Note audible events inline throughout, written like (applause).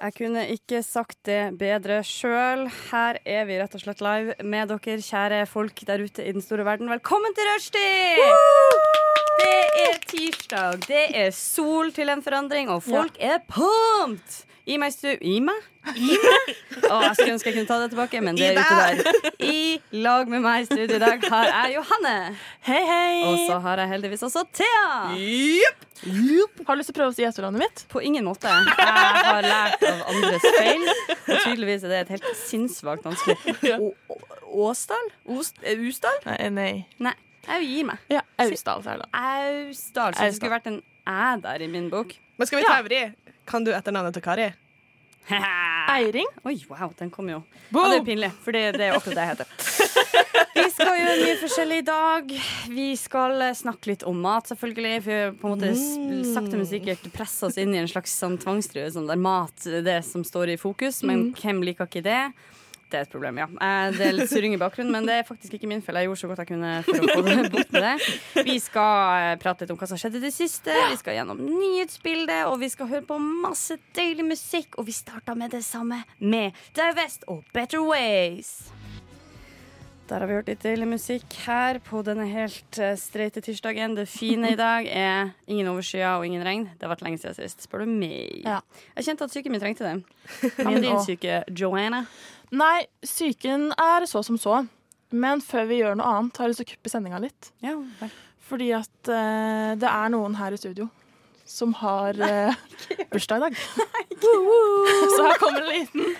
Jeg kunne ikke sagt det bedre sjøl. Her er vi rett og slett live med dere, kjære folk der ute i den store verden. Velkommen til rushtid! Det er tirsdag, det er sol til en forandring, og folk er pumped! I meg stu... I meg? I meg? Å, jeg skulle ønske jeg kunne ta det tilbake, men det er ute der. I lag med meg i studio i dag har jeg Johanne. Hei, hei. Og så har jeg heldigvis også Thea. Har du lyst til å prøve å si etternavnet mitt? På ingen måte. Jeg har lært av andres feil. Og tydeligvis er det et helt sinnssvakt vanskelig. Åsdal? Eh, Usdal? Nei. nei. Nei, jeg gir meg. Ja, Austdal, sier jeg da. Austdal. Så det skulle vært en æ der i min bok. Men skal vi ta vri? Kan du etternavnet til Kari? (laughs) Eiring. Oi, wow, den kom jo. Ja, det er pinlig, for det, det er akkurat det jeg heter. (laughs) Vi skal gjøre mye forskjellig i dag. Vi skal eh, snakke litt om mat, selvfølgelig. For vi har på en måte sakte, men sikkert pressa oss inn i en slags sånn tvangstrue sånn der mat det som står i fokus. Men hvem liker ikke det? Det er et problem, ja. Eh, Det er litt surring i bakgrunnen, men det er faktisk ikke min feil. Jeg gjorde så godt jeg kunne for å få bort med det. Vi skal eh, prate litt om hva som skjedde i det siste. Vi skal gjennom nyhetsbildet, og vi skal høre på masse deilig musikk. Og vi starter med det samme med Divest og Better Ways. Der har vi hørt litt deilig musikk her på denne helt eh, streite tirsdagen. Det fine i dag er ingen overskya og ingen regn. Det har vært lenge siden sist, spør du meg. Ja. Jeg kjente at psyken min trengte det. (laughs) Hva med din syke, Joanna? Nei, psyken er så som så. Men før vi gjør noe annet, har jeg lyst til å kuppe sendinga litt. Ja, vel. Fordi at eh, det er noen her i studio som har uh, (laughs) bursdag i dag. (laughs) Så her kommer en liten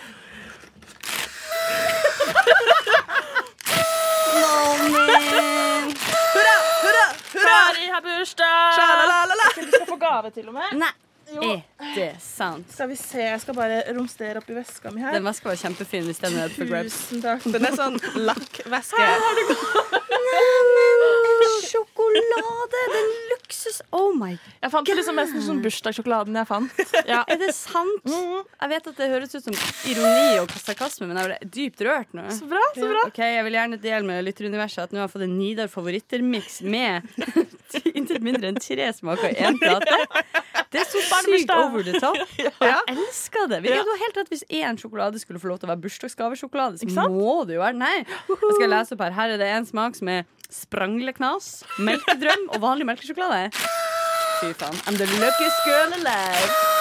Hurra, hurra, hurra! Kari har bursdag! Skal Du skal få gave til og med. Nei. Er det sant? Skal vi se, jeg skal bare romstere oppi veska mi her. Den veska var kjempefin hvis den er up for grabs. Tusen takk. Den er sånn lakkvæske. (laughs) Sjokolade! Den luksus Oh my god. Jeg fant liksom mest sånn bursdagssjokoladen jeg fant. (laughs) Ja. Er det sant? Jeg vet at det høres ut som ironi og sarkasme, men jeg ble dypt rørt nå. Så bra, så bra. Ok, Jeg vil gjerne dele med lytteruniverset at nå har jeg fått en Nidar favoritter-miks med (laughs) intet mindre enn tre smaker i én (laughs) plate. Det er så sykt over the top. Ja. jeg elsker det. Vi Ja. helt rett Hvis én sjokolade skulle få lov til å være bursdagsgavesjokolade, så må det jo være Nei. Jeg skal lese opp her. Her er det en smak som er sprangleknas, melkedrøm og vanlig melkesjokolade. Fy faen. I'm the luckiest girl alive.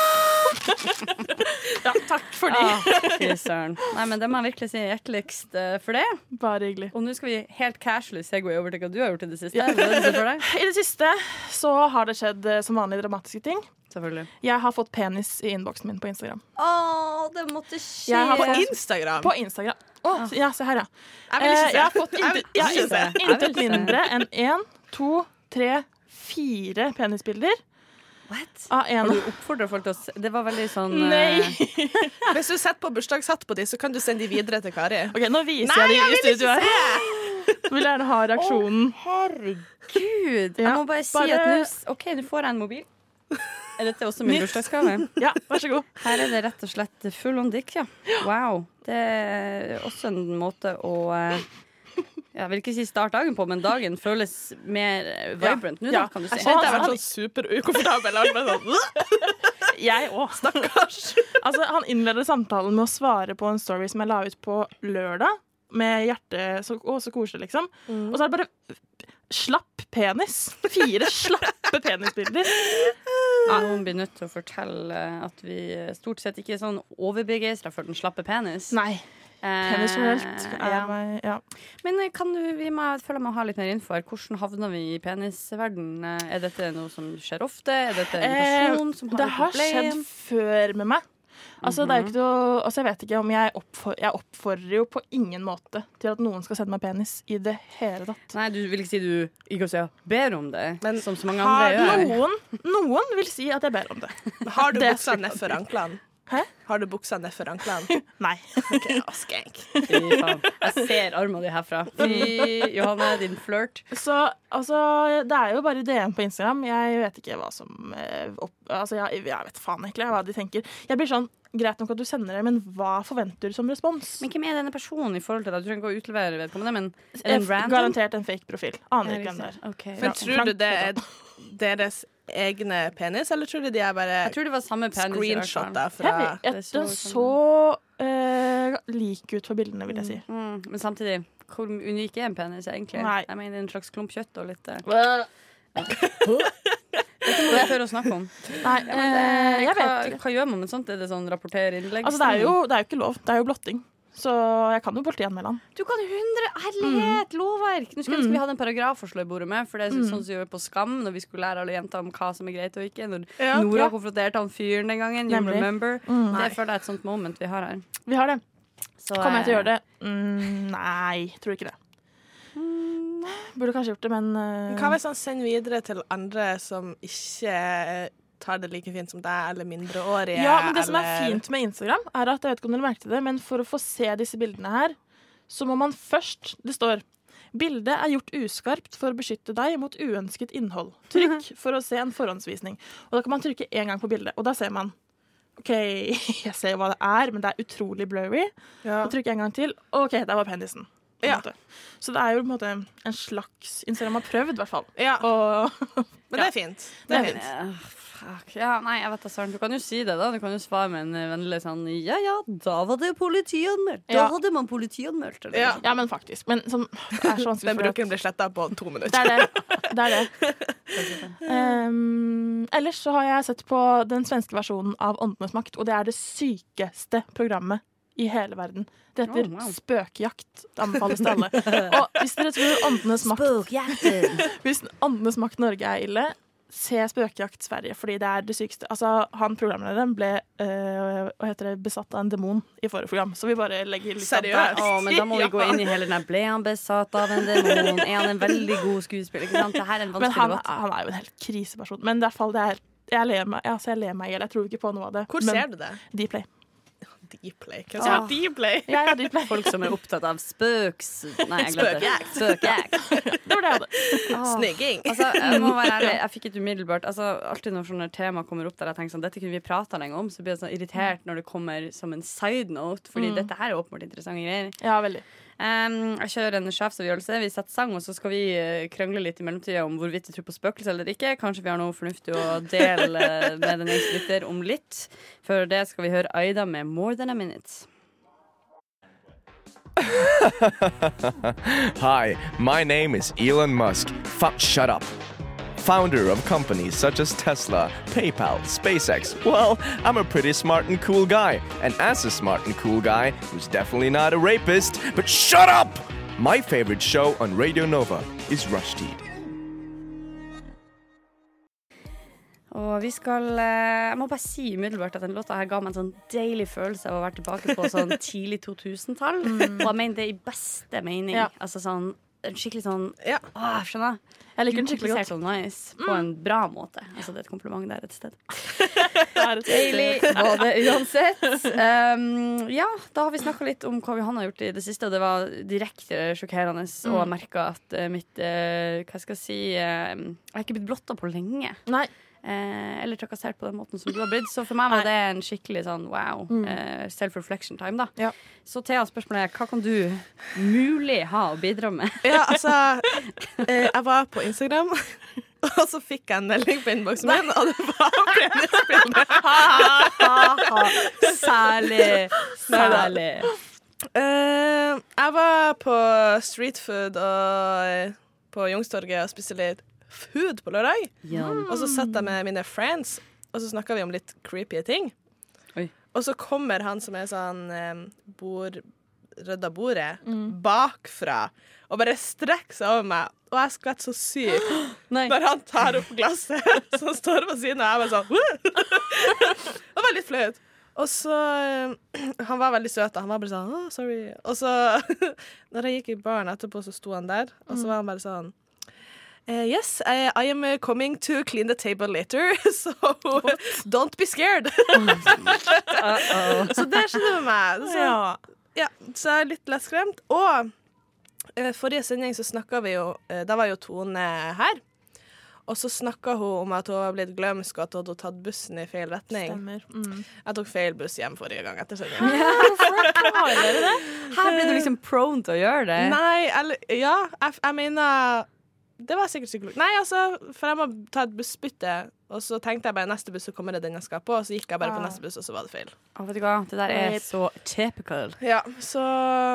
(laughs) Ja, takk for det. Ah, fy søren. Nei, men det må jeg virkelig si hjerteligst eh, for det. Bare hyggelig. Og nå skal vi helt casually segway over til hva du har gjort i det siste. Ja. det? (laughs) I det siste så har det skjedd eh, som vanlige dramatiske ting. Selvfølgelig. Jeg har fått penis i innboksen min på Instagram. Åh, det måtte skje. På Instagram. På Instagram. Å, ja, se her, ja. Jeg vil ikke Eh, se. jeg har fått intet, mindre enn én, to, tre, fire penisbilder What? av Har du oppfordra folk til å se Det var veldig sånn Nei! eh, (laughs) Hvis du setter på bursdagshatt på de, så kan du sende de videre til Kari. OK, nå viser Nei, jeg dem i studio her. (laughs) Vil gjerne ha reaksjonen. Å, Herregud! Jeg må bare si bare- at nå OK, nå får jeg en mobil. Er dette også min bursdagsgave? (laughs) Ja, vær så god. Her er det rett og slett full on dick, ja. Wow. Det er også en måte å eh, Jeg vil ikke si start dagen på, men dagen føles mer eh, vibrant nå, da, kan du Jeg si. kjente jeg var sånn superukomfortabel. Jeg ble sånn, Jeg òg. Stakkars. Altså, han innleder samtalen med å svare på en story som jeg la ut på lørdag, med hjerte så, Å, så koselig, liksom. Og så er det bare slapp penis. Fire slappe penisbilder. Noen blir nødt til å fortelle at vi stort sett ikke er sånn overbegeistra for den slappe penis. Nei. Eh, generelt er ja. meg Ja. Men eh, kan du, vi må, føler jeg må ha litt mer info her. Hvordan havner vi i penisverden? Eh, Er dette noe som skjer ofte? Er dette en Eh, person som har Det et har skjedd før med meg. Altså, det er ikke noe, altså, jeg vet ikke om jeg, oppfor, jeg oppfordrer jo på ingen måte til at noen skal sende meg penis i det hele tatt. Nei, du vil ikke si du ikke å si, ber om det, Men som så mange andre gjør. Noen, noen vil si at jeg ber om det. Har du Det buksa ned nedfor anklene? Hæ? Har du buksa nedfor anklene? (laughs) Nei. Okay, skank. Fy faen. Jeg ser armene dine herfra. Fy, Johanne, din flørt. Så altså, det er jo bare DM på Instagram. Jeg vet ikke hva som eh, opp, Altså, jeg, jeg vet faen egentlig hva de tenker. Jeg blir sånn Greit nok at du sender det, men hva forventer du som respons? Men hvem er denne personen i forhold til deg? Du trenger ikke å utlevere vedkommende, men er det en random? Garantert en fake profil. Aner ikke hvem det er. Okay. Men tror du det er deres egne penis, eller tror du de er bare Jeg tror det var samme penis. Jeg fra jeg, det så den ut så eh, lik ut på bildene, vil jeg si. Mm, men samtidig, hvor unik er en penis egentlig? Nei. Jeg mener en slags klump kjøtt og litt uh, Dette må vi tørre å snakke om. Nei, eh, jeg hva, vet ikke. hva gjør man med sånt? Er det sånn rapportere innlegg? Altså, det er, jo, det er jo ikke lov. Det er jo blotting. Så jeg kan jo politianmelde han. Du kan 100 Herlighet! Lovverk! Nå skulle mm. vi hadde en paragraf å slå i bordet med, for det er sånn som vi gjorde på Skam, når vi skulle lære alle jenter om hva som er greit og ikke. Når Ja. Nora Ja. konfronterte han fyren den gangen. You Nemlig. remember? Mm. Det føler jeg er et sånt moment vi har her. Vi har det. Så, Kommer jeg til å eh, gjøre det? Mm, nei, tror ikke det. Burde kanskje gjort det, men uh... Hva hvis han sender videre til andre som ikke tar det like fint som deg, eller mindreårige? Ja, men det som er fint med Instagram, er at jeg vet ikke om dere merket det, men for å få se disse bildene her, så må man først Det står Bildet er gjort uskarpt for å beskytte deg mot uønsket innhold. Trykk (laughs) for å se en forhåndsvisning. Og Da kan man trykke én gang på bildet, og da ser man OK, (laughs) jeg ser hva det er, men det er utrolig blurry. Ja. Og trykk en gang til, OK, der var penisen. Ja. Så det er jo på en måte en slags Instagram har prøvd, i hvert fall. ja, Og (laughs) men det er fint. Det er fint. fuck. Ja, nei, jeg vet da søren. Du kan jo si det, da. Du kan jo svare med en eh, vennlig sånn Ja ja, da var det politianmeldt. Da Ja. hadde man politianmeldt. Eller? Ja. Ja, men faktisk. Men som det er så (laughs) vanskelig Den brukeren blir sletta på to Det minutter. er det. det, er det. Um, (laughs) ellers så har jeg sett på den svenske versjonen av Åndenes makt, og det er det sykeste programmet i hele verden. Det heter Oh, wow. spøkjakt. Det anbefales til alle. (laughs) Og hvis dere tror Åndenes makt, Spøkjakten. hvis Åndenes makt Norge er ille, se Spøkejakt Sverige, fordi det er det sykeste. Altså, han programlederen ble øh, hva heter det, besatt av en demon i forrige program, så vi bare legger litt av Seriøst? Å, men da må vi (laughs) gå inn i hele den Ble han besatt av en demon? Er han en veldig god skuespiller? Ikke sant? Det her er en Men vanskelig han, debatt. han er jo en helt kriseperson. Men i hvert fall det er jeg ler meg altså jeg ler meg i hjel. Jeg tror ikke på noe av det. Hvor men ser du det? Dplay. Dplay. Hva sa du? Dplay? Ja, ja, Dplay. Folk som er opptatt av spøks... Nei, jeg glemte det. Spøkjakt. (laughs) Det var det jeg hadde. Snygging. Altså, jeg må være ærlig, (laughs) jeg fikk et umiddelbart altså, Alltid når sånne tema kommer opp der jeg tenker sånn, dette kunne vi prata lenge om, så blir jeg sånn irritert når det kommer som en side note, fordi Mm. dette her er åpenbart interessante greier. Ja, veldig. Um, jeg kjører en sjefsavgjørelse. Vi setter sang, og så skal vi eh, krangle litt i mellomtida om hvorvidt vi tror på spøkelser eller ikke. Kanskje vi har noe fornuftig å dele eh, med den enkelte lytter om litt. Før det skal vi høre Aida med 'More Than A Minute'. (laughs) Hi, my name is Elon Musk. Fuck, shut up. Founder of companies such as Tesla, PayPal, SpaceX. Well, I'm a pretty smart and cool guy. And as a smart and cool guy, who's definitely not a rapist, but shut up! My favorite show on Radio Nova is Rushdie. Og vi skal eh, Jeg må bare si umiddelbart at den låta her ga meg en sånn deilig følelse av å være tilbake på sånn (laughs) tidlig 2000-tall. Og jeg mener det i beste mening. Ja. Altså sånn en skikkelig sånn Ja. å, skjønner jeg? Liker den skikkelig godt. Sånn nice på en bra måte. Altså det er et kompliment der et sted. (laughs) Er Deilig (laughs) var det uansett. Um, ja, da har vi snakka litt om hva vi har gjort i det siste, og det var direkte sjokkerende. Og jeg merka at eh, mitt uh, Hva skal jeg si uh, Jeg har ikke blitt blotta på lenge. Nei. Eh, eller trakassert på den måten som du har blitt. Så for meg var det en skikkelig sånn wow, eh, self-reflection time, da. Ja. Så Thea, spørsmålet er hva kan du mulig ha å bidra med? Ja, altså (laughs) eh, Jeg var på Instagram, (laughs) og så fikk jeg en melding på innboksen min, og det var (laughs) penisbilde. Særlig. Særlig. Eh, jeg var på street food og, på Youngstorget og spiste litt food på lørdag. Yum. Og så satt jeg med mine friends, og så snakka vi om litt creepy ting. Oi. Og så kommer han som er sånn um, bord, rydda bordet, bakfra og bare strekker seg over meg. Og jeg skvetter så sykt (gasps) når han tar opp glasset (laughs) som står på siden, og jeg bare sånn (laughs) Det var litt flaut. Og så (clears throat) Han var veldig søt, og han var bare sånn oh, sorry. Og så, (laughs) når jeg gikk i baren etterpå, så sto han der, og så var han bare sånn Eh, yes, I, I am uh, coming to clean the table later, (laughs) so (laughs) don't be scared. (laughs) så det skjedde med meg. Så, Ja. ja, så jeg er litt lett skremt. Og uh, forrige sending så snakka vi jo eh, Da var jo Tone her. Og så snakka hun om at hun var blitt glømsk, og at hun hadde tatt bussen i feil retning. Mm. Jeg tok feil buss hjem forrige gang etter sending. Her ble du liksom prone til å gjøre det. Nei, eller Ja, jeg, jeg mener Det var sikkert psykolog. Nei, altså, for jeg må ta et bussbytte, og så tenkte jeg bare neste buss, så kommer det den jeg skal på, og så gikk jeg bare på Ah. neste buss, og så var det feil. Å, vet du hva, det der er så typical. Ja, så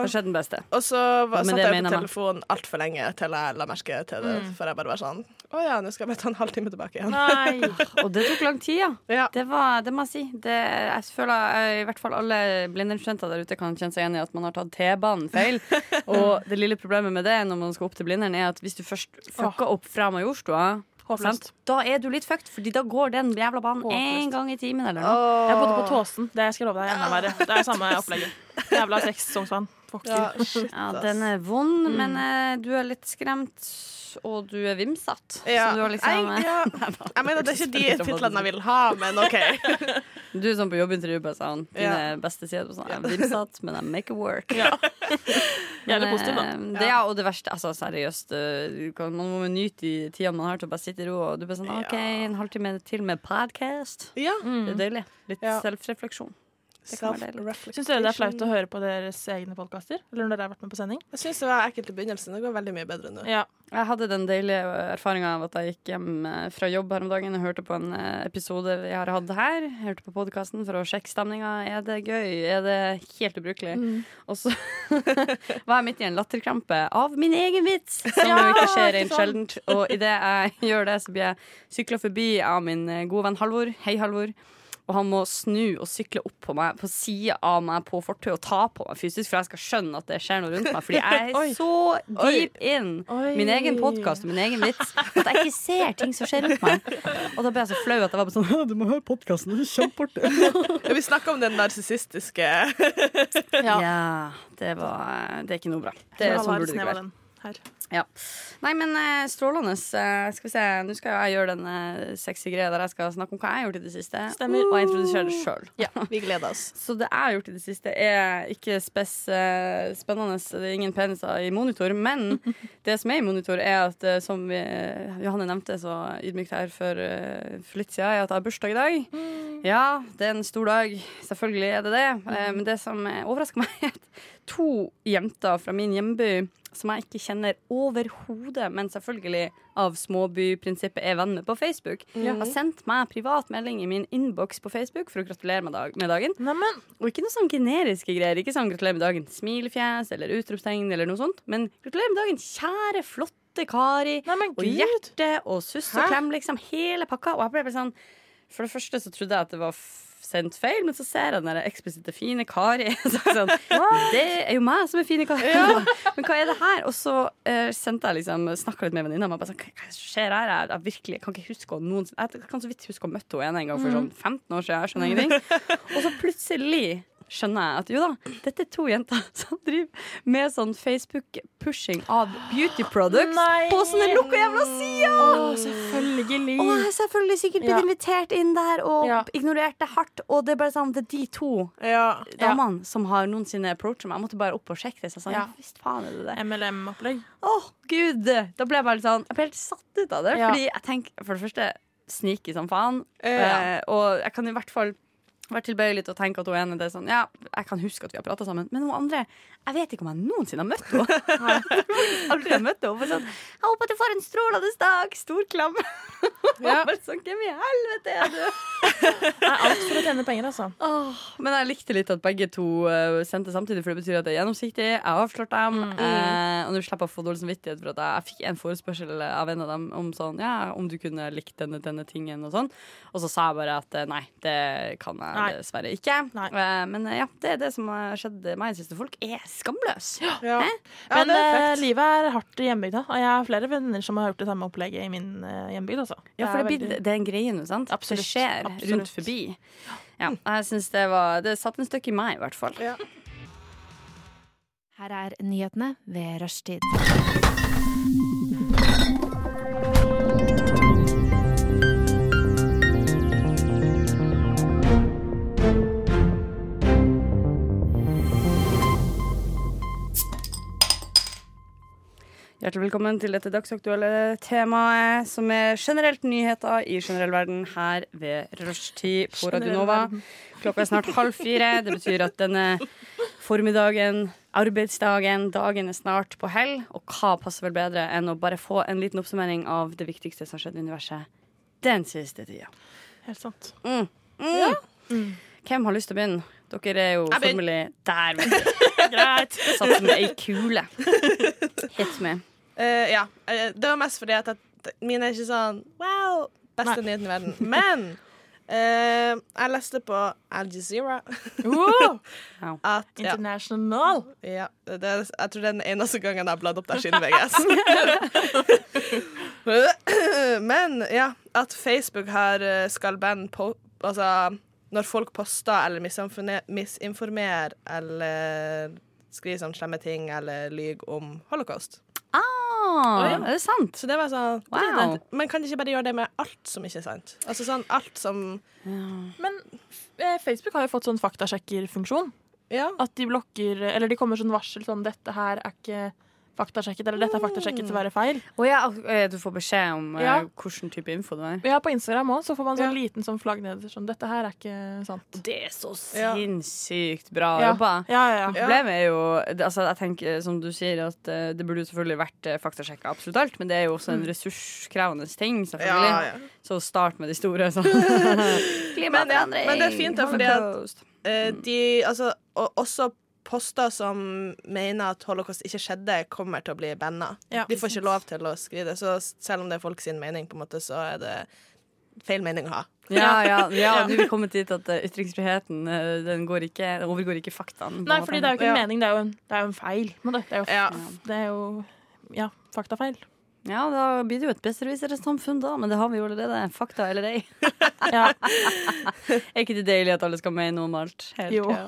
Det skjedde den beste. Og så var, satt jeg på telefonen altfor lenge til jeg la merke til det, for jeg bare var sånn Å ja, nå skal jeg bare ta en halvtime tilbake igjen. Nei. (laughs) Og det tok lang tid, ja. Ja. Det, var, det må jeg si. Det, jeg føler eh, i hvert fall alle Blindern-studenter der ute kan kjenne seg igjen i at man har tatt T-banen feil. (laughs) Og det lille problemet med det når man skal opp til Blindern, er at hvis du først fucker opp fra Majorstua Håpløst. Da er du litt fucked, Fordi da går den jævla banen Håpløst. én gang i timen eller noe. Jeg bodde på Tåsen. Det skal jeg love deg enda verre. Det er samme (laughs) opplegget. Jævla. Fuck. Ja, shit, Ja, den er vond, men eh, du er litt skremt, og du er vimsete. Ja. Så du har liksom jeg, ja. (laughs) jeg mener, det er ikke de titlene jeg vil ha, men OK. (laughs) Du er sånn på jobbintervju bare sånn Dine beste sider sånn Jeg er vimsete, men I make it work. Ja. (laughs) Men, positiv, da. eh, Det, ja, og det verste, altså seriøst eh, kan, Man må nyte de tida man har til å bare sitte i ro. Og du bare sånn, OK, en halvtime til med podcast. Ja. Det er deilig. Litt Ja. selvrefleksjon. Syns dere det er flaut å høre på deres egne podkaster? Eller når dere har vært med på sending? Jeg syns det var ekkelt i begynnelsen. Det går veldig mye bedre nå. Ja. Jeg hadde den deilige erfaringa av at jeg gikk hjem eh, fra jobb her om dagen og hørte på en eh, episode jeg har hatt her. Jeg hørte på podkasten for å sjekke stemninga. Er det gøy? Er det helt ubrukelig? Og så (laughs) var jeg midt i en latterkrampe av min egen vits, som jo ikke skjer rent sjeldent. Og idet jeg gjør det, så blir jeg sykla forbi av min eh, gode venn Halvor. Hei, Halvor. Og han må snu og sykle opp på meg På sida av meg på fortauet og ta på meg fysisk, for jeg skal skjønne at det skjer noe rundt meg. Fordi (laughs) jeg er så deep in Oi. min egen podkast og min egen vits at jeg ikke ser ting som skjer rundt meg. Og da ble jeg så flau at jeg var på sånn Du må høre podkasten, det er kjempeartig. Ja, Vi snakka om den narsissistiske Ja. Ja, (laughs) det var Det er ikke noe bra. Det er sånn burde det ikke være. Her. Ja. Nei, men eh, strålende. Eh, skal vi se, Nå skal jeg gjøre den eh, sexy greia der jeg skal snakke om hva jeg har gjort i det siste. Stemmer. Og jeg introduserer det sjøl. Ja, vi gleder oss. (laughs) Så det jeg har gjort i det siste, er ikke spes spennende. Det er ingen peniser i monitor. Men (laughs) det som er i monitor, er at som vi, Johanne nevnte så ydmykt her for, for litt siden, er at jeg har bursdag i dag. Ja, det er en stor dag. Selvfølgelig er det det. Mm. men det som overrasker meg, er at to jenter fra min hjemby som jeg ikke kjenner overhodet, men selvfølgelig av småbyprinsippet er venn med på Facebook, har sendt meg privat melding i min innboks på Facebook for å gratulere med, dag med dagen. Neimen, Og ikke noe sånn generiske greier. Ikke sånn 'gratulerer med dagen', smilefjes eller utropstegn eller noe sånt. Men 'gratulerer med dagen', kjære, flotte Kari. neimen Og hjerte og suss og klem, liksom. Hele pakka. Og jeg ble bare sånn For det første så trodde jeg at det var sendt feil, men så ser jeg den eksplisitte fine Kari. (laughs) Så sånn, det er jo meg som er fine Kari. (laughs) men hva er det her? Og så uh, sendte jeg liksom snakka litt med venninna mi. Sånn, hva skjer her? Jeg, jeg virkelig kan ikke huske å noen, Jeg kan så vidt huske å ha møtt henne en gang for sånn 15 år siden. Jeg skjønner ingenting. (laughs) Og så plutselig skjønner jeg at jo da, dette er to jenter (laughs) som driver med sånn Facebook-pushing av beauty products Nei. på sånne lukka jævla sider! Å, selvfølgelig. Og jeg selvfølgelig sikkert blitt Ja. invitert inn der og Ja. ignorert det hardt. Og det er bare sånn, det er de to Ja. damene som har noensinne approacha meg. Jeg måtte bare opp og sjekke det. Så jeg visst faen er det det. MLM-opplegg. Å, gud! Da ble jeg bare litt sånn Jeg ble helt satt ut av det. Fordi jeg tenker for det første sneaky som faen. Ja. Uh, og jeg kan i hvert fall være tilbøyelig til å tenke at hun ene det er sånn Ja, jeg kan huske at vi har prata sammen, men hun andre Jeg vet ikke om jeg noensinne har møtt henne. (laughs) Aldri har møtt henne. Sånn, jeg håper at du får en strålende dag. Stor klem. (laughs) Ja. Sånn, Hvem i helvete er du? Det er alt for å tjene penger, altså. Åh, men jeg likte litt at begge to uh, sendte samtidig, for det betyr at det er gjennomsiktig. Jeg har avslørt dem. Eh, og nå slipper jeg å få dårlig samvittighet for at jeg, jeg fikk en forespørsel av en av dem om sånn, ja, om du kunne likt denne, denne tingen og sånn. Og så sa jeg bare at eh, nei, det kan jeg Nei. dessverre ikke. Eh, men eh, ja, det er det som har skjedd meg i det siste. Folk er skamløse. Ja. Hæ? Ja, Men er livet er hardt i hjembygda, og jeg har flere venner som har gjort det samme opplegget i min uh, hjembygd. Altså. Ja, for det, er blir, det er en greie nå, sant? Absolutt, Det skjer. Rundt forbi. Ja, jeg syns det var Det satt en støkk i meg, i hvert fall. Ja. Her er nyhetene ved rushtid. Hjertelig velkommen til dette dagsaktuelle temaet, som er generelt nyheter i generell verden her ved rushtid på Radio Generell Nova. verden. Klokka er snart halv fire. Det betyr at denne formiddagen, arbeidsdagen, dagen er snart på hell. Og hva passer vel bedre enn å bare få en liten oppsummering av det viktigste som har skjedd i universet den siste tida. Helt sant. Mm. Mm. Hvem har lyst til å begynne? Dere er jo formelig der, vet du. (laughs) Greit. Satt med ei kule. Hit me. Eh, ja. eh, det var mest fordi at jeg, mine er ikke sånn wow, beste nyheten i verden. Men uh, jeg leste på Al Jazeera Oh, (laughs) at ja, international. ja, det er, Jeg tror det er den eneste gangen jeg har bladd opp der siden VGS. (laughs) Men ja, at Facebook har skal på Altså når folk poster eller misinformerer eller skriver sånn slemme ting eller lyver om holocaust. Ah, ja. er det sant? Så det var sånn Wow. Man kan ikke bare gjøre det med alt som ikke er sant? Altså sånn alt som Men eh, Facebook har jo fått sånn faktasjekkerfunksjon. Ja. At de blokker Eller de kommer sånn varsel sånn 'Dette her er ikke faktasjekket', eller 'Dette er faktasjekket til å være feil'. Oh, ja, eh, du får beskjed om eh, Ja. hvilken type info det er. Ja, på Instagram òg, så får man sånn Ja. liten sånn flagg nederst sånn 'Dette her er ikke sant'. Det er så Ja. sinnssykt bra jobba. Ja, ja, ja. Problemet er jo altså, Jeg tenker, som du sier, at eh, det burde jo selvfølgelig vært uh, faktasjekka absolutt alt, men det er jo også en ressurskrevende ting, selvfølgelig. Ja, ja. Så start med de store. Så. (laughs) Men, men det er fint, da, fordi at uh, Eh, de, altså, og også poster som mener at holocaust ikke skjedde, kommer til å bli banna. Ja. de får ikke lov til å skrive det. Så selv om det er folk sin mening, på en måte, så er det feil mening å ha. Ja, ja, ja, nå er vi kommet dit at eh, ytringsfriheten eh, den, går ikke, den overgår ikke faktaen. Nei, fordi det er jo ikke en mening, det er jo en, det er jo en feil. Det er jo, Ja. det er jo ja, faktafeil. Ja, da blir det jo et besserwisser-samfunn, da, men det har vi jo allerede. Fakta eller ei. (laughs) Ja. Er ikke det deilig at alle skal mene noe om alt? Helt, Jo. ja.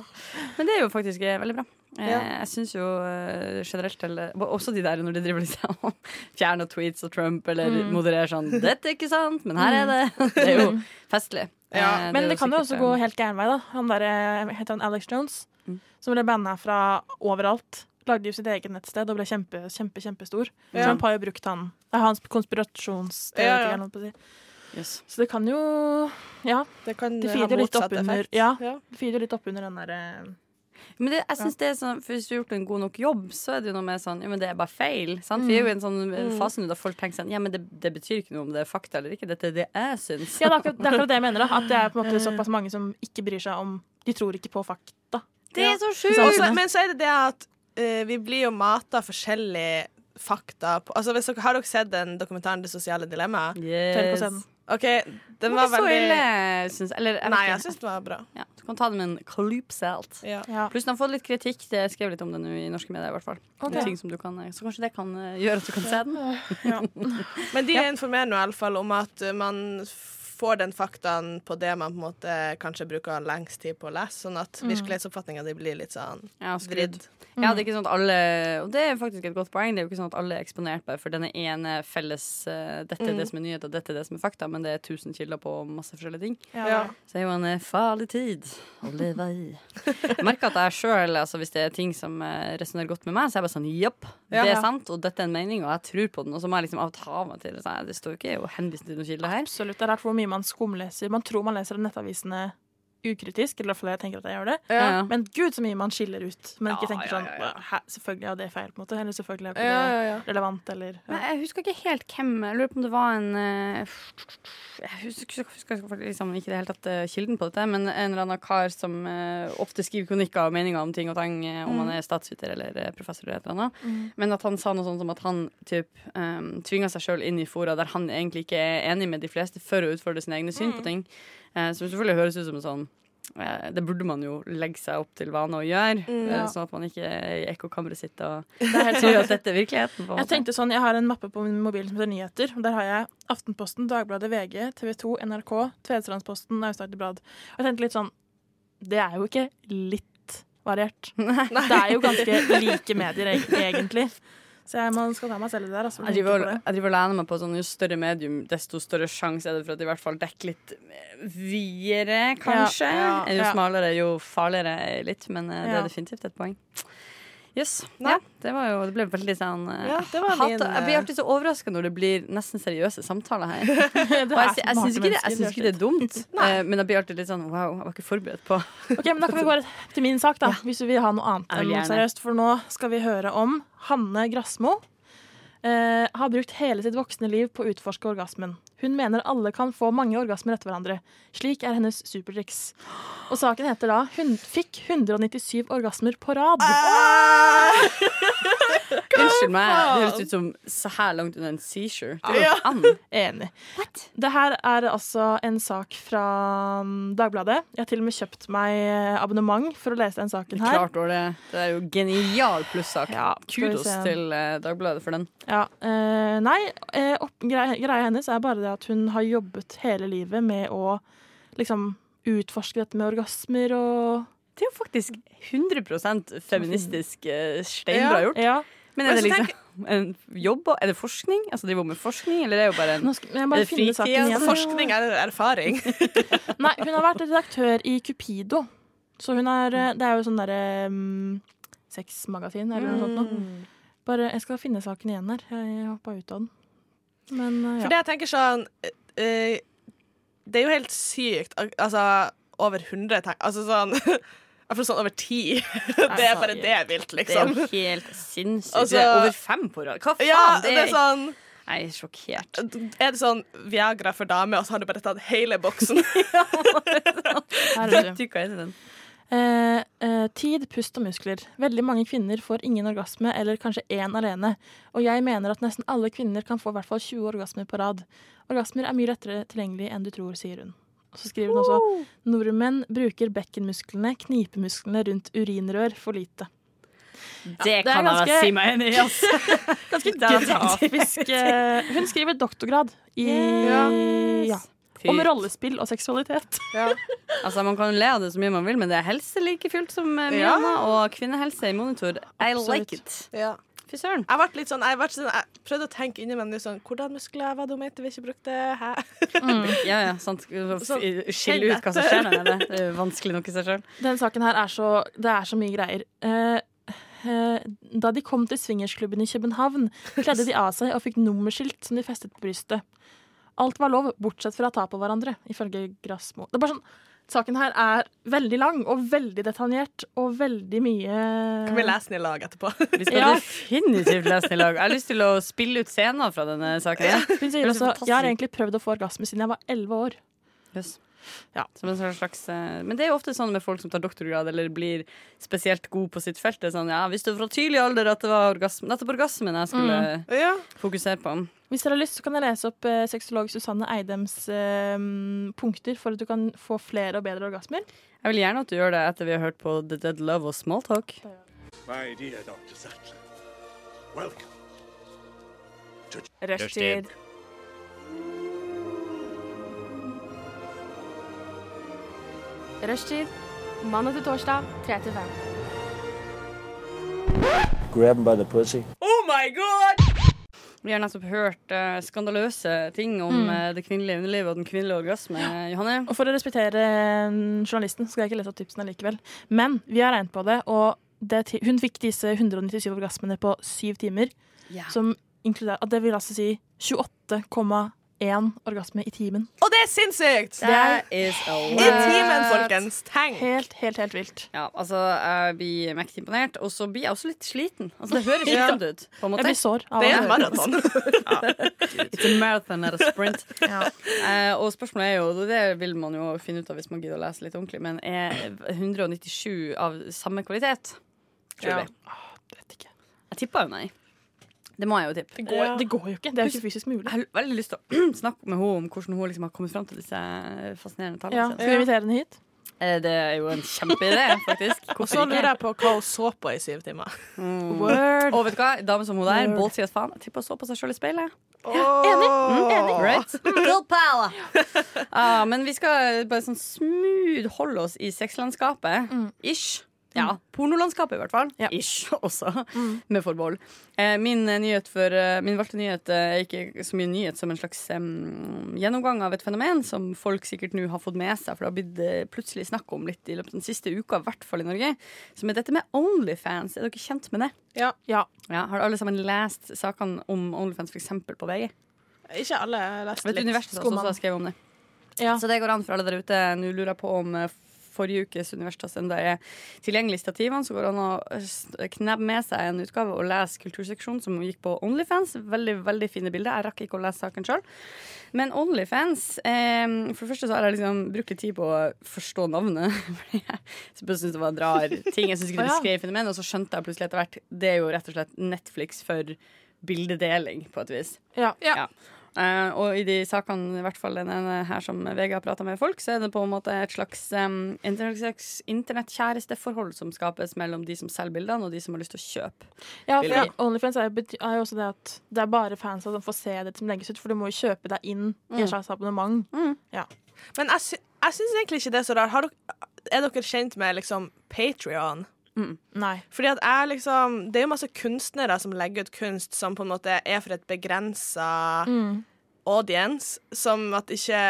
Men det er jo faktisk eh, veldig bra. Eh, Ja. Jeg syns jo eh, generelt eller, Også de der når de driver liksom (laughs) fjerner tweets og Trump, eller Mm. modererer sånn 'Dette er ikke sant, men her er det'. (laughs) Det er jo festlig. Ja, Men er det kan jo også gå helt gæren vei, da. Han der, heter han Alex Jones, Mm. som ble banna fra overalt. Lagde jo sitt eget nettsted og ble kjempe, kjempe, kjempestor. Ja. Trump har jo brukt han. Det er hans konspirasjonsteoretiker. Ja, ja. yes. Så det kan jo Ja, Det kan det ha feeder litt motsatt opp under effekt. Ja, Ja. litt opp under den derre Men det, jeg synes det er sånn, for hvis du har gjort en god nok jobb, så er det jo noe med sånn Ja, men det er bare feil. Sant? Vi er jo i en sånn Mm. fase nå da folk tenker sånn Ja, men det, det betyr ikke noe om det er fakta eller ikke. Dette er det jeg syns. Ja, det er, akkurat, det er akkurat det jeg mener. da At det er på en måte (laughs) såpass mange som ikke bryr seg om De tror ikke på fakta. Det er så sjukt! men så er det det at eh, vi blir jo mata forskjellige fakta på Altså hvis dere, Har dere sett den dokumentaren 'Det sosiale dilemmaet'? Yes. OK, den Den var veldig ikke så ille, syns jeg. Eller, jeg Nei, jeg syns den var bra. ja, Du kan ta det med en klype salt. Ja. Ja. Pluss den har fått litt kritikk. Det skrev litt om det nå i norske medier. i hvert fall Okay. Ting som du kan, Så kanskje det kan eh, gjøre at du kan se den. (laughs) Men de informerer nå i alle fall om at man får den faktaen på det man på en måte kanskje bruker lengst tid på å lese, sånn at virkelighetsoppfatninga di blir litt sånn Ja, vridd. Ja, det er ikke sånn at alle Og det er faktisk et godt poeng. Det er jo ikke sånn at alle er eksponert bare for denne ene felles uh, Dette er det som er nyhet, og dette er det som er fakta, men det er tusen kilder på masse forskjellige ting. Ja. Så det er jo en eh, farlig tid å leve i. Jeg merker at jeg sjøl, altså, hvis det er ting som uh, resonnerer godt med meg, så er jeg bare sånn jepp, det er sant, og dette er en mening, og jeg tror på den. Og så må jeg liksom av og til meg til det. Det står jo ikke å henvise til noen kilder her. Absolutt. Det er mye man skumleser. Man tror man leser nettavisene ukritisk, eller i hvert fall jeg tenker at jeg gjør det. Ja. Men gud, så mye man skiller ut. Men ikke tenker ja, sånn ja, ja. Selvfølgelig er det feil, på en måte. Eller selvfølgelig er det ja, ja. relevant, eller Men jeg husker ikke helt hvem Jeg lurer på om det var en eh, Jeg husker, husker liksom ikke det helt tatt eh, kilden på dette, men en eller annen kar som eh, ofte skriver kronikker og meninger om ting og tang, om han er statsviter eller professor eller et eller annet. Men at han sa noe sånt som at han typ, um, tvinga seg sjøl inn i fora der han egentlig ikke er enig med de fleste for å utfordre sine egne syn på ting. Eh, som selvfølgelig høres ut som en sånn eh, det burde man jo legge seg opp til vane å gjøre, mm, Ja. sånn at man ikke i ekkokammeret sitt og (laughs) Det er helt at dette er virkeligheten. På Jeg tenkte sånn, jeg har en mappe på min mobil som heter Nyheter. og Der har jeg Aftenposten, Dagbladet, VG, TV 2, NRK, Tvedestrandsposten, Aust-Agder Blad. Og jeg tenkte litt sånn Det er jo ikke litt variert. (laughs) Det er jo ganske like medier, egentlig. Så jeg, man skal ta meg selv i det der. Altså, Jeg driver, jeg driver og lener meg på sånn Jo større medium, desto større sjanse er det for at det i hvert fall dekker litt videre, kanskje. Ja, ja, jo smalere, jo farligere litt. Men eh, det er definitivt et poeng. Yes. Ja, det, var jo, det ble veldig sånn eh, Ja, det var Jeg blir eh, alltid så overraska når det blir nesten seriøse samtaler her. (laughs) Jeg, jeg syns ikke, ikke det er dumt, (laughs) eh, men jeg blir alltid litt sånn wow, jeg var ikke forberedt på Ok, men Da kan vi gå til min sak, da, (laughs) hvis du vil ha noe annet enn seriøst. For nå skal vi høre om Hanne Grasmo. Eh, har brukt hele sitt voksne liv på å utforske orgasmen. Hun mener alle kan få mange orgasmer etter hverandre. Slik er hennes supertriks. Og saken heter da Hun fikk 197 orgasmer på rad. (laughs) Unnskyld meg, det høres ut som så her langt unna en seizure. Det går Ja. ikke an. (laughs) Enig. Det her er altså en sak fra um, Dagbladet. Jeg har til og med kjøpt meg eh, abonnement for å lese den saken her. Klart var det. Det er jo genial plussak. Ja, Kudos til eh, Dagbladet for den. Ja, eh, nei, eh, opp, greia, greia hennes er bare det at hun har jobbet hele livet med å liksom utforske dette med orgasmer og Det er jo faktisk 100% feministisk steinbra gjort. Ja. Men er det liksom en jobb Er det forskning? Altså Driver hun med forskning, eller er det jo bare en bare fritid. Forskning er erfaring. (laughs) Nei, hun har vært redaktør i Cupido. Så hun er eh, Det er jo sånn derre um, sexmagasin eller noe sånt noe. Mm. Bare, jeg skal finne saken igjen her. Jeg hoppa ut av den. Men eh, For det jeg tenker sånn uh, Det er jo helt sykt. al- Altså over 100 tenk, Altså sånn (laughs) Jeg får sånn over ti. (laughs) Det er bare det vilt, Det er liksom. jo helt sinnssykt. Altså- det er over fem på rad. Hva faen? Ja, det er sånn Jeg er sjokkert. Er det sånn Viagra for dame, og så har du bare tatt hele boksen? (laughs) (laughs) Her er. Eh, eh, tid, pust og muskler. Veldig mange kvinner får ingen orgasme, eller kanskje én alene. Og jeg mener at nesten alle kvinner kan få i hvert fall 20 orgasmer på rad. Orgasmer er mye lettere tilgjengelig enn du tror, sier hun. Så skriver hun også nordmenn bruker bekkenmusklene, knipemusklene rundt urinrør for lite. Det det er kan jeg ganske- si meg enig i. Altså. (laughs) Ganske (laughs) Det grafisk. (laughs) eh, hun skriver doktorgrad i, ja, om rollespill og seksualitet. Altså, man kan le av det så mye man vil, men det er helse like fullt som eh, Ja. Og kvinnehelse i monitor. I Absolutt. like it. Ja. Fy søren. Jeg, ble litt sånn, jeg, ble sånn, jeg prøvde å tenke inni meg sånn Hvordan muskler var det hun mente vi ikke brukte? Hæ? Ja, ja, (laughs) sant. Sånn, Skille ut hva som skjer der nede. Det er vanskelig nok i seg sjøl. Den saken her er så Det er så mye greier. Eh, eh, da de kom til swingersklubben i København, kledde de av seg og fikk nummerskilt som de festet på brystet. Alt var lov, bortsett fra å ta på hverandre, ifølge Grasmo. Det er bare sånn, Saken her er veldig lang og veldig detaljert og veldig mye Kan vi lese den i lag etterpå? Vi skal Ja. definitivt lese den i lag. Jeg har lyst til å spille ut scener fra denne saken. Hun sier også jeg har egentlig prøvd å få orgasme siden jeg var elleve år. Yes. Ja. Som en slags, eh, men det er jo ofte sånn med folk som tar doktorgrad eller blir spesielt god på sitt felt. Det er sånn, ja, Visste du fra tidlig alder at det var orgasme, nettopp orgasmen jeg skulle Ja. fokusere på? Hvis dere har lyst, så kan jeg lese opp eh, sexolog Susanne Eidems eh, punkter for at du kan få flere og bedre orgasmer. Jeg vil gjerne at du gjør det etter vi har hørt på The Dead Love og Smalltalk. My dear Dr. Sattler, welcome. Rushtid. Rushtid. Mandag til torsdag, 3 til 5. grab him by the pussy. Oh my god! Vi har nettopp hørt eh, skandaløse ting om Mm. eh, det kvinnelige underlivet og den kvinnelige orgasme. Johanne? Og for å respektere eh, journalisten skal jeg ikke lese opp tipsene likevel. Men vi har regnet på det, og det, ti- hun fikk disse 197 orgasmene på syv timer. Ja. Som inkluderer at det vil altså si 28,1 orgasme i timen. Og det er sinnssykt! That is a I timen, folkens. Tenk. Helt, helt, helt vilt. Ja, altså, jeg blir mektig imponert, og så blir jeg også litt sliten. Altså, det høres slitsomt ut, på en Jeg blir sår av Det er en maraton. (laughs) ja. It's a marathon, not a sprint. (laughs) Ja. Eh, og spørsmålet er jo, og det vil man jo finne ut av hvis man gidder å lese litt ordentlig, men er 197 av samme kvalitet? Tror Ja. vi. Jeg tipper jo nei. Det må jeg jo tippe. Det går, det går jo ikke. Det er ikke fysisk mulig. Jeg har veldig lyst til å (clears throat) snakke med henne om hvordan hun liksom har kommet fram til disse fascinerende Ja. tallene. Skal vi invitere henne hit? Eh, Det er jo en kjempeidé, (laughs) faktisk. Og så lurer jeg på hva hun så på i syv timer. Mm. (laughs) Word. Og vet du hva? Dame som hun der, ballsy as faen, tipper hun så på seg sjøl i speilet. Enig. Right? (laughs) Girl power! Ah, men vi skal bare sånn smooth holde oss i sexlandskapet. Ish. Ja, pornolandskapet i hvert fall. Ja. Ish (laughs) også, med forbehold. Eh, min, eh, nyhet for, eh, min valgte nyhet eh, er ikke så mye nyhet som en slags um, gjennomgang av et fenomen som folk sikkert nå har fått med seg, for det har blitt plutselig snakk om litt i løpet av den siste uka, i hvert fall i Norge, som er dette med Onlyfans. Er dere kjent med det? Ja. Ja. Ja, har alle sammen lest sakene om Onlyfans f.eks. på VG? Ikke alle. Jeg leste Vet litt. Universitetet universet også har skrevet om det. Ja. Så det går an for alle der ute. Nå lurer jeg på om forrige ukes Universitetsende er tilgjengelig i stativene. Så går det an å knebbe med seg en utgave og lese kulturseksjonen som gikk på Onlyfans. Veldig veldig fine bilder. Jeg rakk ikke å lese saken sjøl. Men Onlyfans eh, For det første så har jeg liksom brukt litt tid på å forstå navnet. (laughs) Fordi jeg syntes det var en rar ting. Jeg syns ikke det (laughs) beskrev fenomenet, og så skjønte jeg plutselig etter hvert Det er jo rett og slett Netflix for bildedeling, på et vis. Ja. Ja. Eh, og i de sakene, i hvert fall den ene her som VG har prata med folk, så er det på en måte et slags um, internettkjæresteforhold som skapes mellom de som selger bildene, og de som har lyst til å kjøpe. Ja, for for Onlyfans er, jo også det at det er bare fansa som får se det som legges ut, for du må jo kjøpe deg inn i et slags abonnement. Men jeg, sy jeg syns egentlig ikke det er så rart. Har dere, er dere kjent med liksom Patrion? Nei. Fordi at jeg liksom Det er jo masse kunstnere som legger ut kunst som på en måte er for et begrensa audience, som at ikke